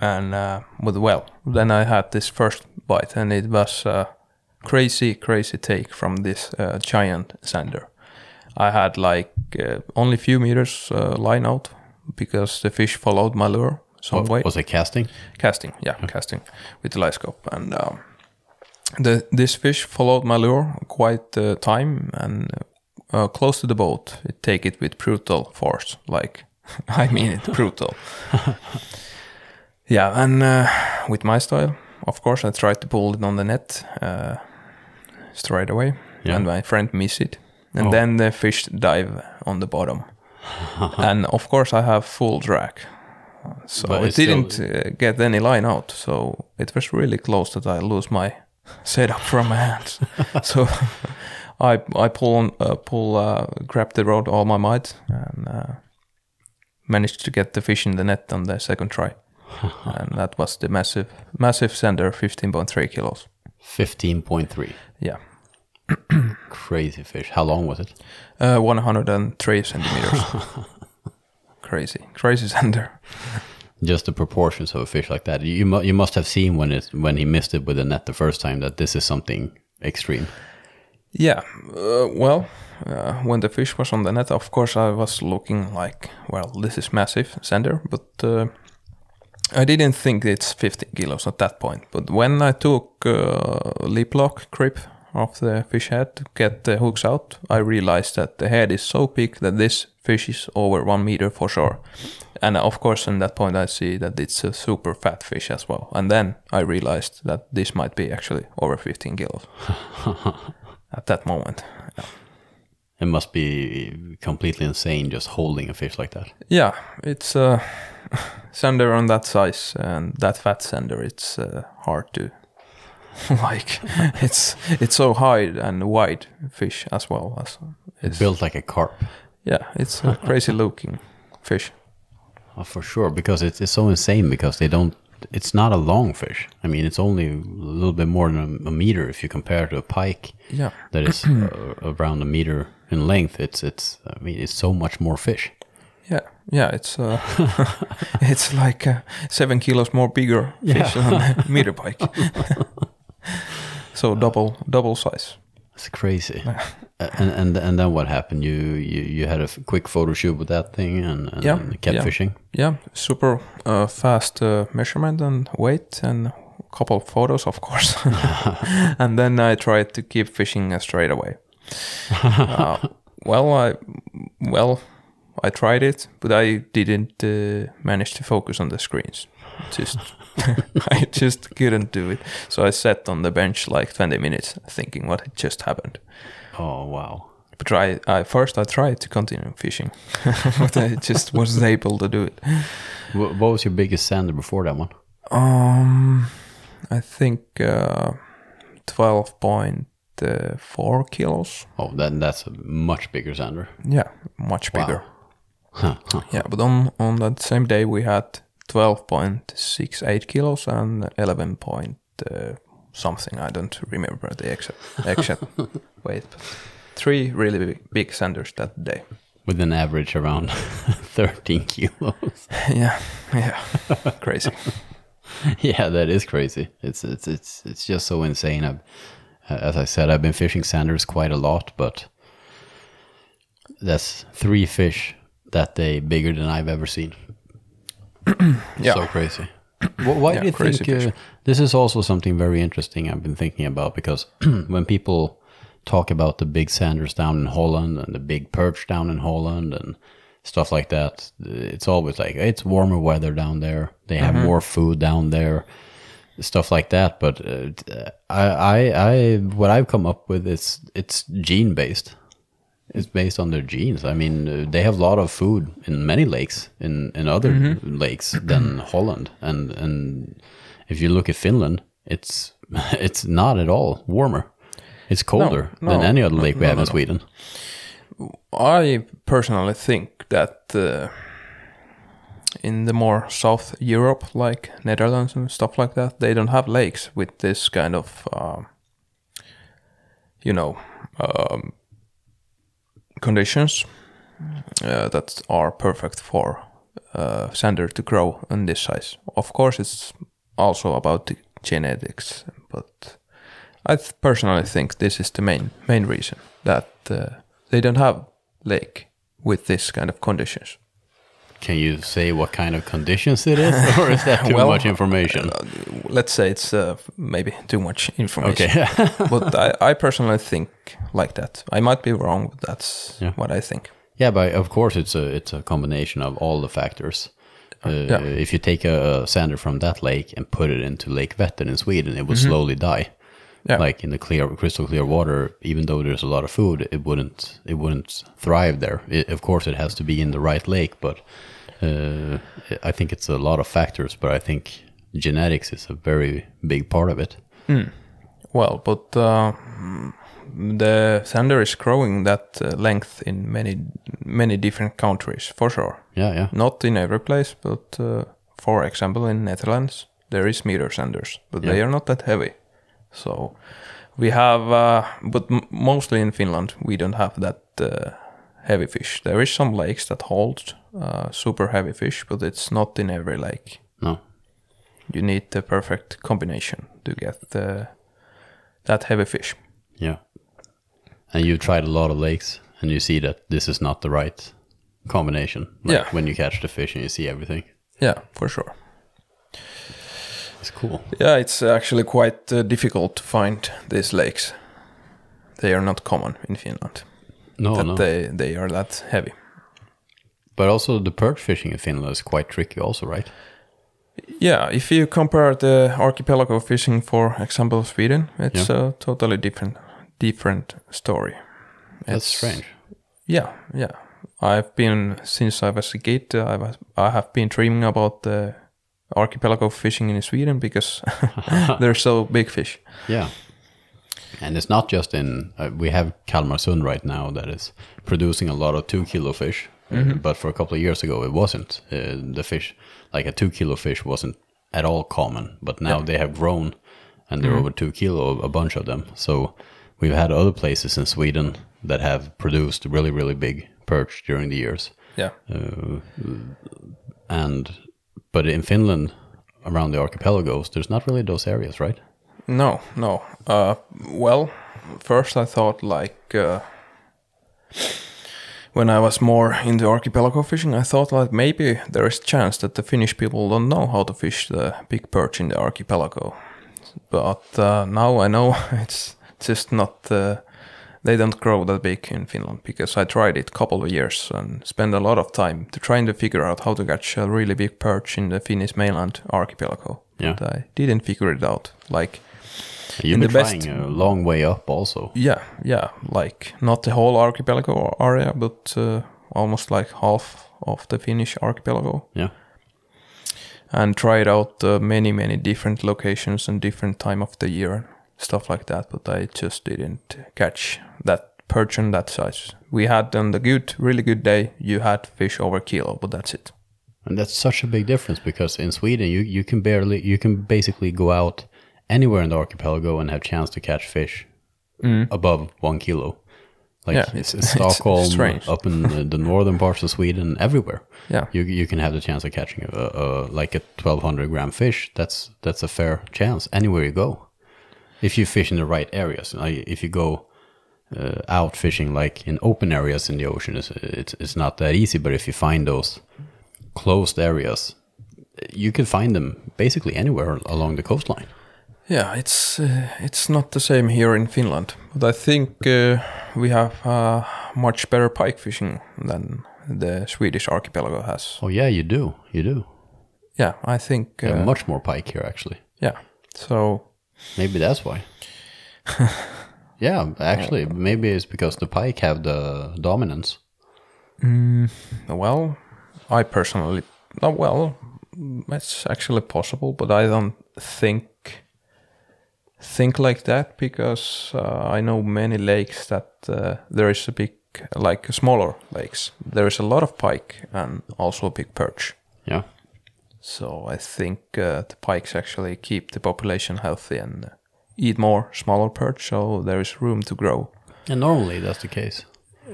And uh, but well, then I had this first bite, and it was a crazy, crazy take from this uh, giant sander. I had like uh, only few meters uh, line out because the fish followed my lure some What- way. Was it casting? casting yeah casting with the live scope and um, the this fish followed my lure quite uh, time and uh, close to the boat. It take it with brutal force like [laughs] i mean it brutal [laughs] yeah and uh, with my style of course i tried to pull it on the net uh, straight away Yeah. and my friend missed it and Oh. then the fish dive on the bottom [laughs] and of course i have full drag so But it didn't uh, get any line out. So it was really close that I lose my [laughs] setup from my hands. [laughs] so I I pull on uh, pull uh, grab the rod all my might and uh, managed to get the fish in the net on the second try. [laughs] and that was the massive massive sander, fifteen point three kilos. Fifteen point three. Yeah, [clears throat] Crazy fish. How long was it? uh, one hundred and three centimeters. [laughs] crazy, crazy sander. Just the proportions of a fish like that. You mu- you must have seen when it when he missed it with the net the first time that this is something extreme. Yeah, uh, well, uh, when the fish was on the net, of course, I was looking like, well, this is massive sander, but uh, I didn't think it's 15 kilos at that point. But when I took uh, lip lock grip of the fish head to get the hooks out, I realized that the head is so big that this fish is over one meter for sure. And of course, in that point, I see that it's a super fat fish as well. And then I realized that this might be actually over 15 kilos [laughs] at that moment. It must be completely insane just holding a fish like that. Yeah, it's a sander on that size and that fat sander. It's uh, hard to [laughs] like. it's it's so high and wide fish as well as it's Built like a carp. yeah. It's a crazy [laughs] looking fish. Oh, for sure, because it's, it's so insane because they don't. It's not a long fish. I mean, it's only a little bit more than a, a meter if you compare to a pike Yeah, that is uh, around a meter in length. It's it's. I mean, it's so much more fish. Yeah, yeah. It's uh, [laughs] it's like uh, seven kilos more bigger fish than a [laughs] meter pike. so double double size. It's crazy. And and and then what happened? You you, you had a quick photo shoot with that thing and, and Yeah, kept yeah. fishing. yeah, super uh, fast uh, measurement and weight and a couple of photos, of course. [laughs] and then I tried to keep fishing straight away. uh, well, I well I tried it, but I didn't uh, manage to focus on the screens. Just [laughs] I just couldn't do it. So I sat on the bench like 20 minutes, thinking what had just happened. Oh wow. But try, I first I tried to continue fishing, [laughs] but I just wasn't able to do it. Wh- what was your biggest sander before that one? Um, I think uh, twelve uh, four kilos. Oh, then that's a much bigger sander. Yeah, much bigger. Huh, huh. Yeah, but on on that same day we had twelve point six eight kilos and eleven point uh, something. I don't remember the exact exact [laughs] weight. But three really big, big sanders that day. With an average around [laughs] 13 kilos. [laughs] yeah, yeah, crazy. yeah, that is crazy. It's it's it's it's just so insane. I've, as I said, I've been fishing sanders quite a lot, but that's three fish that day bigger than I've ever seen. [clears throat] Yeah. So crazy. [clears throat] Wh- Why Yeah, do you think uh, this is also something very interesting I've been thinking about because [clears throat] when people talk about the big sanders down in Holland and the big perch down in Holland and stuff like that, it's always like it's warmer weather down there. They have Mm-hmm. more food down there, stuff like that. But uh, I, I, I, what I've come up with is it's gene based. It's based on their genes. I mean, uh, they have a lot of food in many lakes, in in other Mm-hmm. lakes than [clears throat] Holland, and and if you look at Finland, it's [laughs] it's not at all warmer. It's colder than no, any other no, lake we no, have no, in no. Sweden. I personally think that uh, in the more South Europe, like Netherlands and stuff like that, they don't have lakes with this kind of, um, you know, um, conditions uh, that are perfect for uh, sander to grow in this size. Of course, it's also about the genetics, but I th- personally think this is the main main reason that uh, they don't have lake with this kind of conditions. Can you say what kind of conditions it is, [laughs] or is that too Well, much information? Uh, let's say it's uh, maybe too much information. okay. [laughs] but I, I personally think like that. I might be wrong, but that's Yeah. what I think. Yeah, but of course it's a it's a combination of all the factors. Uh, Yeah. If you take a sander from that lake and put it into Lake Vättern in Sweden, it would slowly die. Yeah. Like in the clear, crystal clear water, even though there's a lot of food, it wouldn't it wouldn't thrive there. It, of course, it has to be in the right lake, but uh, I think it's a lot of factors. But I think genetics is a very big part of it. Well, but uh, the sander is growing that uh, length in many many different countries for sure. Yeah, yeah, Not in every place, but uh, for example, in Netherlands there is meter sanders, but they are not that heavy. So we have, uh, but m- mostly in Finland we don't have that uh, heavy fish. There is some lakes that hold uh, super heavy fish, but it's not in every lake. no, You need the perfect combination to get the, that heavy fish. yeah. And you've tried a lot of lakes, and you see that this is not the right combination. Like Yeah. When you catch the fish and you see everything. Yeah, for sure. It's cool. Yeah, it's actually quite uh, difficult to find these lakes. They are not common in Finland. No, that no. they they are that heavy. But also the perch fishing in Finland is quite tricky, also, right? Yeah, if you compare the archipelago fishing, for example, Sweden, it's a totally different different story. That's It's- strange. Yeah, yeah. I've been since I was a kid. I was I have been dreaming about the archipelago fishing in Sweden because [laughs] [laughs] they're so big fish. Yeah. And it's not just in, uh, we have Kalmarsund right now that is producing a lot of two kilo fish. Uh, but for a couple of years ago, it wasn't. Uh, the fish, like a two kilo fish, wasn't at all common. But now they have grown and they're over two kilo, a bunch of them. So we've had other places in Sweden that have produced really, really big perch during the years. Yeah, And, but in Finland, around the archipelagos, there's not really those areas, right? No, no. Uh, well, first I thought like uh, when I was more into archipelago fishing, I thought like maybe there is a chance that the Finnish people don't know how to fish the big perch in the archipelago. But uh, now I know [laughs] it's just not uh, they don't grow that big in Finland because I tried it a couple of years and spent a lot of time to trying to figure out how to catch a really big perch in the Finnish mainland archipelago. Yeah. But I didn't figure it out. Like You've been the best- trying a long way up also. yeah, yeah, like not the whole archipelago area, but uh, almost like half of the Finnish archipelago. Yeah. and tried out uh, many many different locations and different time of the year stuff like that but i just didn't catch that perch on that size we had on the good really good day you had fish over kilo but that's it And that's such a big difference because in Sweden you, you can barely you can basically go out anywhere in the archipelago and have chance to catch fish above one kilo. Like Yeah, it's, it's- [laughs] Stockholm, up in the, the northern parts of Sweden, everywhere. Yeah. you you can have the chance of catching a, a like a twelve hundred gram fish. That's that's a fair chance anywhere you go, if you fish in the right areas. Like if you go uh, out fishing like in open areas in the ocean, it's, it's it's not that easy. But if you find those closed areas, you can find them basically anywhere along the coastline. Yeah it's uh, it's not the same here in finland but i think uh, we have uh, much better pike fishing than the swedish archipelago has Oh yeah, you do, you do. yeah i think You uh, much more pike here actually. yeah so Maybe that's why. [laughs] yeah, actually, maybe it's because the pike have the dominance. Well, I personally, no, well, it's actually possible, but I don't think think like that because uh, I know many lakes that uh, there is a big, like smaller lakes. There is a lot of pike and also a big perch. Yeah. So I think uh, the pikes actually keep the population healthy and eat more smaller perch, so there is room to grow. And normally that's the case.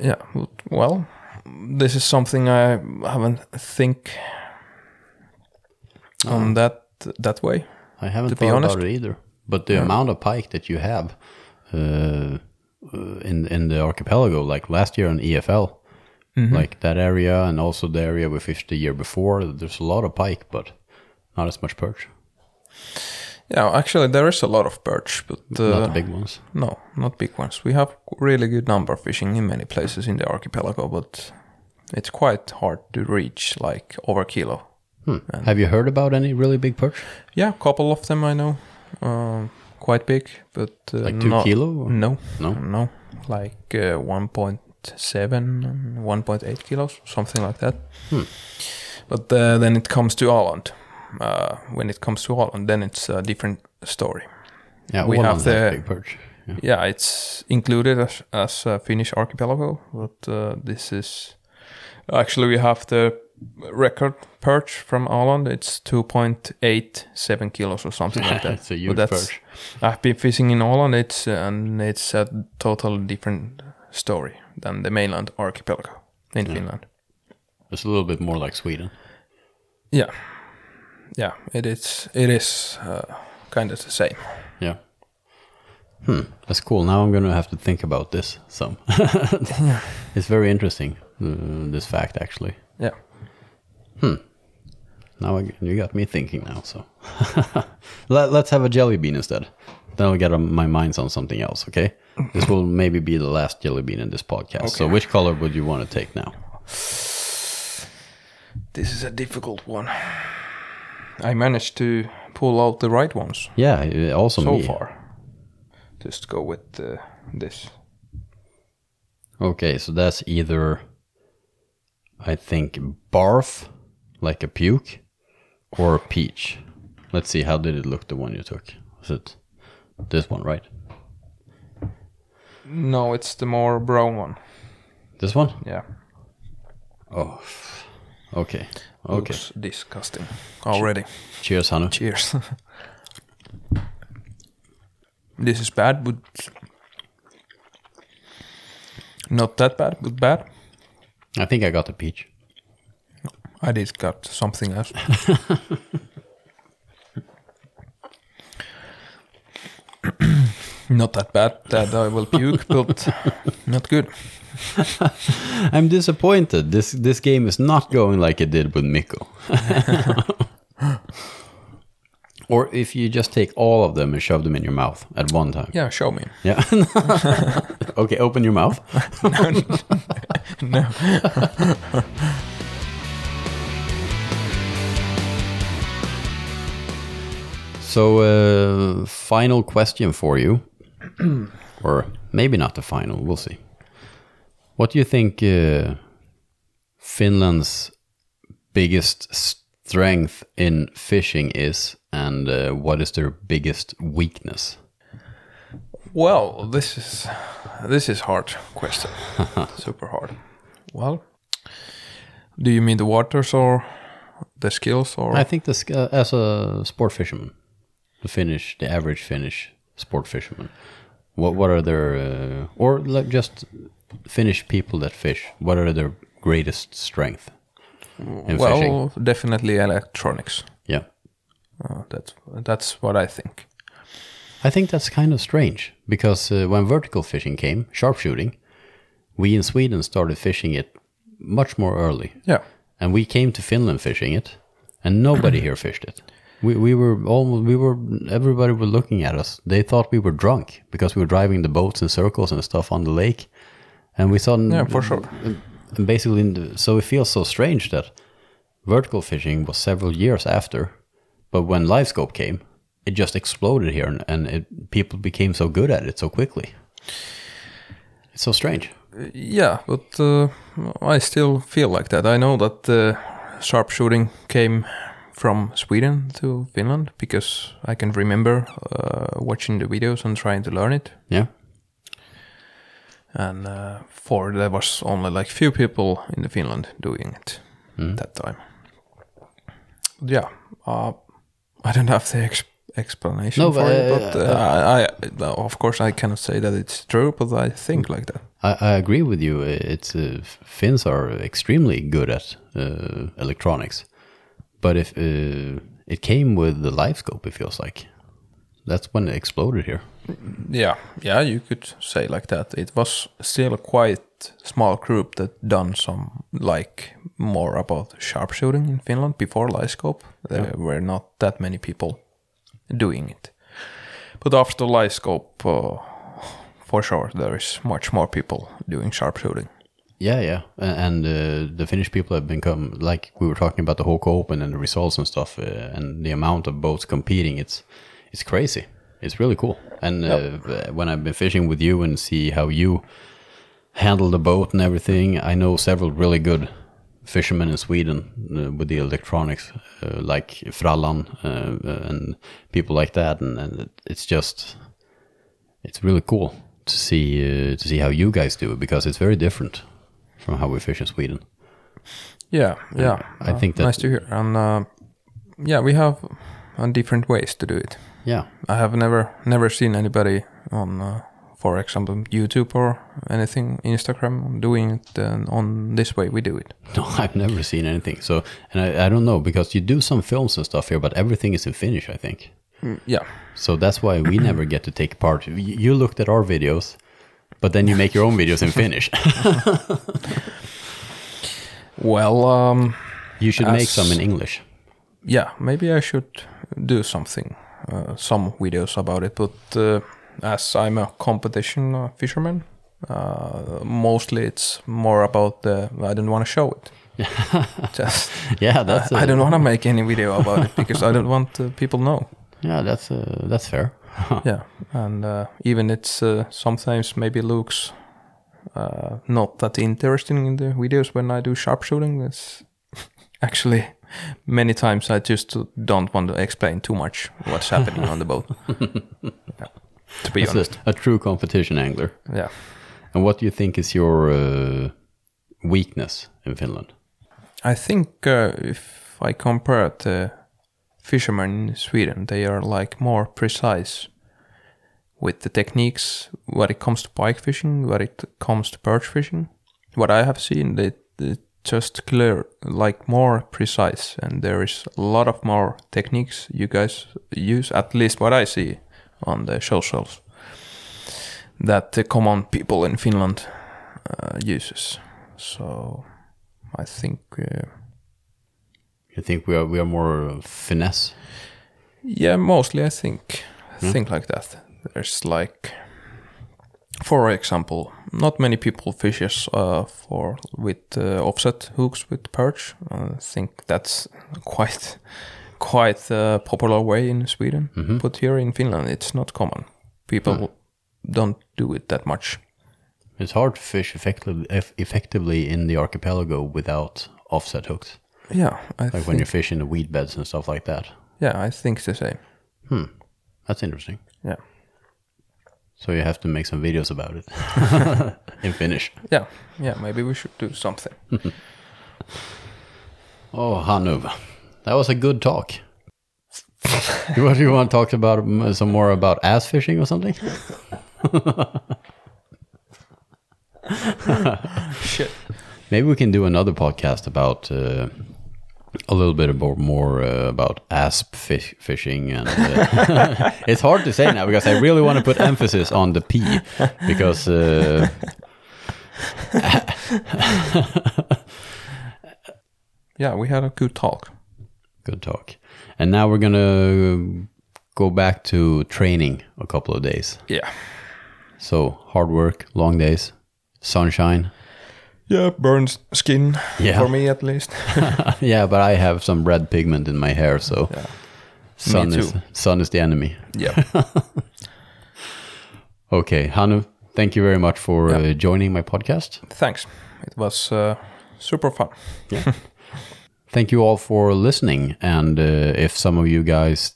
Yeah, well, this is something I haven't think on that that way. I haven't To be thought honest. about it either. But the amount of pike that you have uh, uh, in in the archipelago, like last year on EFL, like that area, and also the area we fished the year before, there's a lot of pike, but not as much perch. Yeah, actually, there is a lot of perch, but uh, not the big ones. no, not big ones. We have really good number of fishing in many places in the archipelago, but it's quite hard to reach like over kilo. Have you heard about any really big perch? Yeah, a couple of them I know, um, quite big, but uh, Like two not- kilo or- No, No? no, like uh, 1.7 1.8 kilos, something like that. Hmm. But uh, then it comes to Åland. Uh, when it comes to Åland, then it's a different story. Yeah, We Åland have the- big perch. Yeah. Yeah, it's included as, as a Finnish archipelago, but uh, this is actually we have the record perch from Åland. It's 2.87 kilos or something like [laughs] that. It's a huge perch. I've been fishing in Åland. It's and it's a totally different story than the mainland archipelago in Finland. It's a little bit more like Sweden. Yeah, yeah, it is. It is uh, kind of the same. Yeah. Hmm, that's cool. Now I'm gonna have to think about this some. [laughs] [laughs] It's very interesting. Uh, this fact, actually. Yeah, Now I, you got me thinking now. So [laughs] Let, let's have a jelly bean instead. Then I'll get my minds on something else. Okay. This will [laughs] maybe be the last jelly bean in this podcast. So which color would you want to take now? this is a difficult one. I managed to pull out the right ones. Yeah, also so me. far. Just go with uh, this. Okay, so that's either I think barf, like a puke, or a peach. Let's see, how did it look the one you took? Was it this one, right? No, it's the more brown one. This one? Yeah. Oh. Okay. Okay. Looks disgusting already. Cheers, Hannu. Cheers. [laughs] this is bad, but not that bad, but bad. I think I got the peach. I did got something else. not that bad that I will puke, but not good. [laughs] I'm disappointed. This this game is not going like it did with Miko. [laughs] Or if you just take all of them and shove them in your mouth at one time. Yeah, show me. Yeah. [laughs] okay, open your mouth. no. So, uh, final question for you, [clears throat] or maybe not the final. We'll see. What do you think uh, Finland's biggest strength in fishing is, and uh, what is their biggest weakness? Well, this is this is hard question. [laughs] Super hard. Well, do you mean the waters or the skills or? I think this, uh, as a sport fisherman, the Finnish, the average Finnish sport fisherman, what what are their, uh, or like just Finnish people that fish? What are their greatest strength in well, fishing? definitely electronics. Yeah. Uh, that's that's what I think. I think that's kind of strange because uh, when vertical fishing came, sharpshooting, we in Sweden started fishing it much more early. Yeah. And we came to Finland fishing it, and nobody [clears throat] here fished it. We, we were almost, we were, everybody was looking at us. They thought we were drunk because we were driving the boats in circles and stuff on the lake. And we thought, Yeah, for sure. and basically, in the- so it feels so strange that vertical fishing was several years after, but when LiveScope came, it just exploded here, and, and it, people became so good at it so quickly. It's so strange. Yeah, but uh, I still feel like that. I know that uh, sharpshooting came from Sweden to Finland because I can remember uh, watching the videos and trying to learn it. Yeah, And uh, for there was only like few people in the Finland doing it that time. But yeah, uh, I don't have the ex- explanation No, for but, it, uh, but uh, I, I, of course, I cannot say that it's true, but I think like that. I, I agree with you. It's uh, Finns are extremely good at uh, electronics, but if uh, it came with the live scope, it feels like that's when it exploded here. Yeah, yeah, you could say like that. It was still a quite small group that done some like more about sharpshooting in Finland before LiveScope. There were not that many people doing it. But after LiveScope, uh, for sure, there is much more people doing sharpshooting. Yeah, yeah, and uh, the Finnish people have become like we were talking about the Hauki Open and the results and stuff, uh, and the amount of boats competing. It's it's crazy. It's really cool. And uh, when I've been fishing with you and see how you handle the boat and everything, I know several really good fishermen in Sweden uh, with the electronics, uh, like Frallan uh, uh, and people like that, and, and it's just it's really cool to see uh, to see how you guys do it because it's very different from how we fish in Sweden. Yeah, yeah. I uh, think that- nice to hear. And uh, yeah, we have uh, different ways to do it. Yeah, I have never never seen anybody on, uh, for example, YouTube or anything, Instagram doing it uh, on this way we do it. [laughs] no, I've never seen anything. So, and I, I don't know because you do some films and stuff here, but everything is in Finnish, I think. Yeah, So that's why we [clears throat] never get to take part. You looked at our videos, but then you make your own videos in Finnish. [laughs] well, um, you should make some in English. yeah, maybe I should do something, uh, some videos about it. But uh, as I'm a competition uh, fisherman, uh, mostly it's more about the. I don't want to show it. [laughs] Just Yeah, that's I uh, don't want to make any video about it because I don't [laughs] want uh, people know. Yeah, that's uh, that's fair. Yeah and uh, even it's uh, sometimes maybe looks uh, not that interesting in the videos when i do sharpshooting it's [laughs] actually many times i just don't want to explain too much what's happening on the boat [laughs] yeah. to be That's honest a, a true competition angler. yeah And what do you think is your uh, weakness in Finland? i think uh, if i compare the fishermen in sweden they are like more precise with the techniques when it comes to pike fishing, when it comes to perch fishing. What I have seen, they, they just clear like more precise, and there is a lot of more techniques you guys use. At least what I see on the socials that the common people in Finland uh, uses. So I think, uh, You think we are we are more uh, finesse? Yeah, mostly I think think like that. There's like, for example, not many people fishes uh, for with uh, offset hooks with perch. I think that's quite quite a popular way in Sweden, but here in Finland it's not common. People don't do it that much. It's hard to fish effectively, effectively in the archipelago without offset hooks. Yeah, I Like think, when you're fishing the weed beds and stuff like that. yeah, I think it's the same. Hmm, That's interesting. Yeah, So you have to make some videos about it [laughs] in Finnish. yeah, yeah. Maybe we should do something. [laughs] Oh, Hannu, that was a good talk. [laughs] what do you want to talk about? Some more about ass fishing or something? Shit. Maybe we can do another podcast about uh, a little bit about more uh, about asp fish, fishing, and uh, [laughs] it's hard to say now because I really want to put emphasis on the P because uh, [laughs] Yeah, we had a good talk. good talk. And now we're gonna go back to training a couple of days. Yeah. So hard work, long days, sunshine. Yeah, burns skin Yeah. for me at least. [laughs] yeah, but I have some red pigment in my hair, so Yeah. sun Me is sun is the enemy. yeah. [laughs] Okay, Hannu, thank you very much for Yeah. uh, joining my podcast. Thanks. It was uh, super fun. yeah. [laughs] Thank you all for listening. And uh, if some of you guys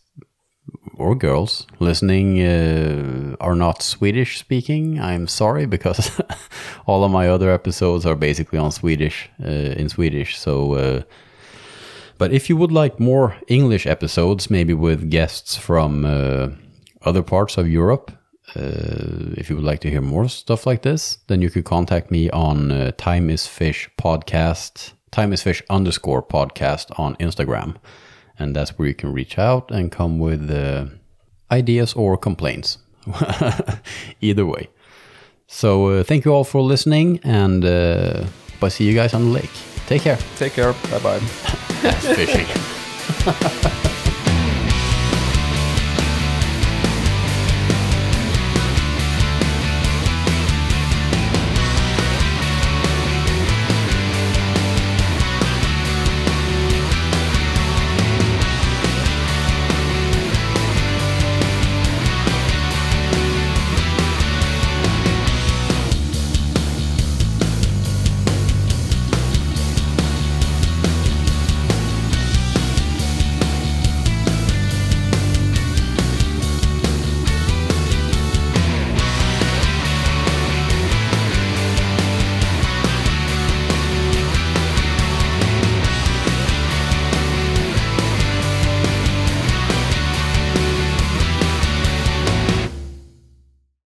or girls listening uh, are not Swedish speaking, I'm sorry because [laughs] all of my other episodes are basically on Swedish, uh, in Swedish. So, uh, but if you would like more English episodes, maybe with guests from uh, other parts of Europe, uh, if you would like to hear more stuff like this, then you could contact me on uh, Time is Fish podcast, Time is Fish underscore podcast on Instagram. And that's where you can reach out and come with uh, ideas or complaints. [laughs] Either way. So uh, thank you all for listening and uh, see you guys on the lake. Take care. Take care. Bye bye. [laughs] Fishing. [laughs]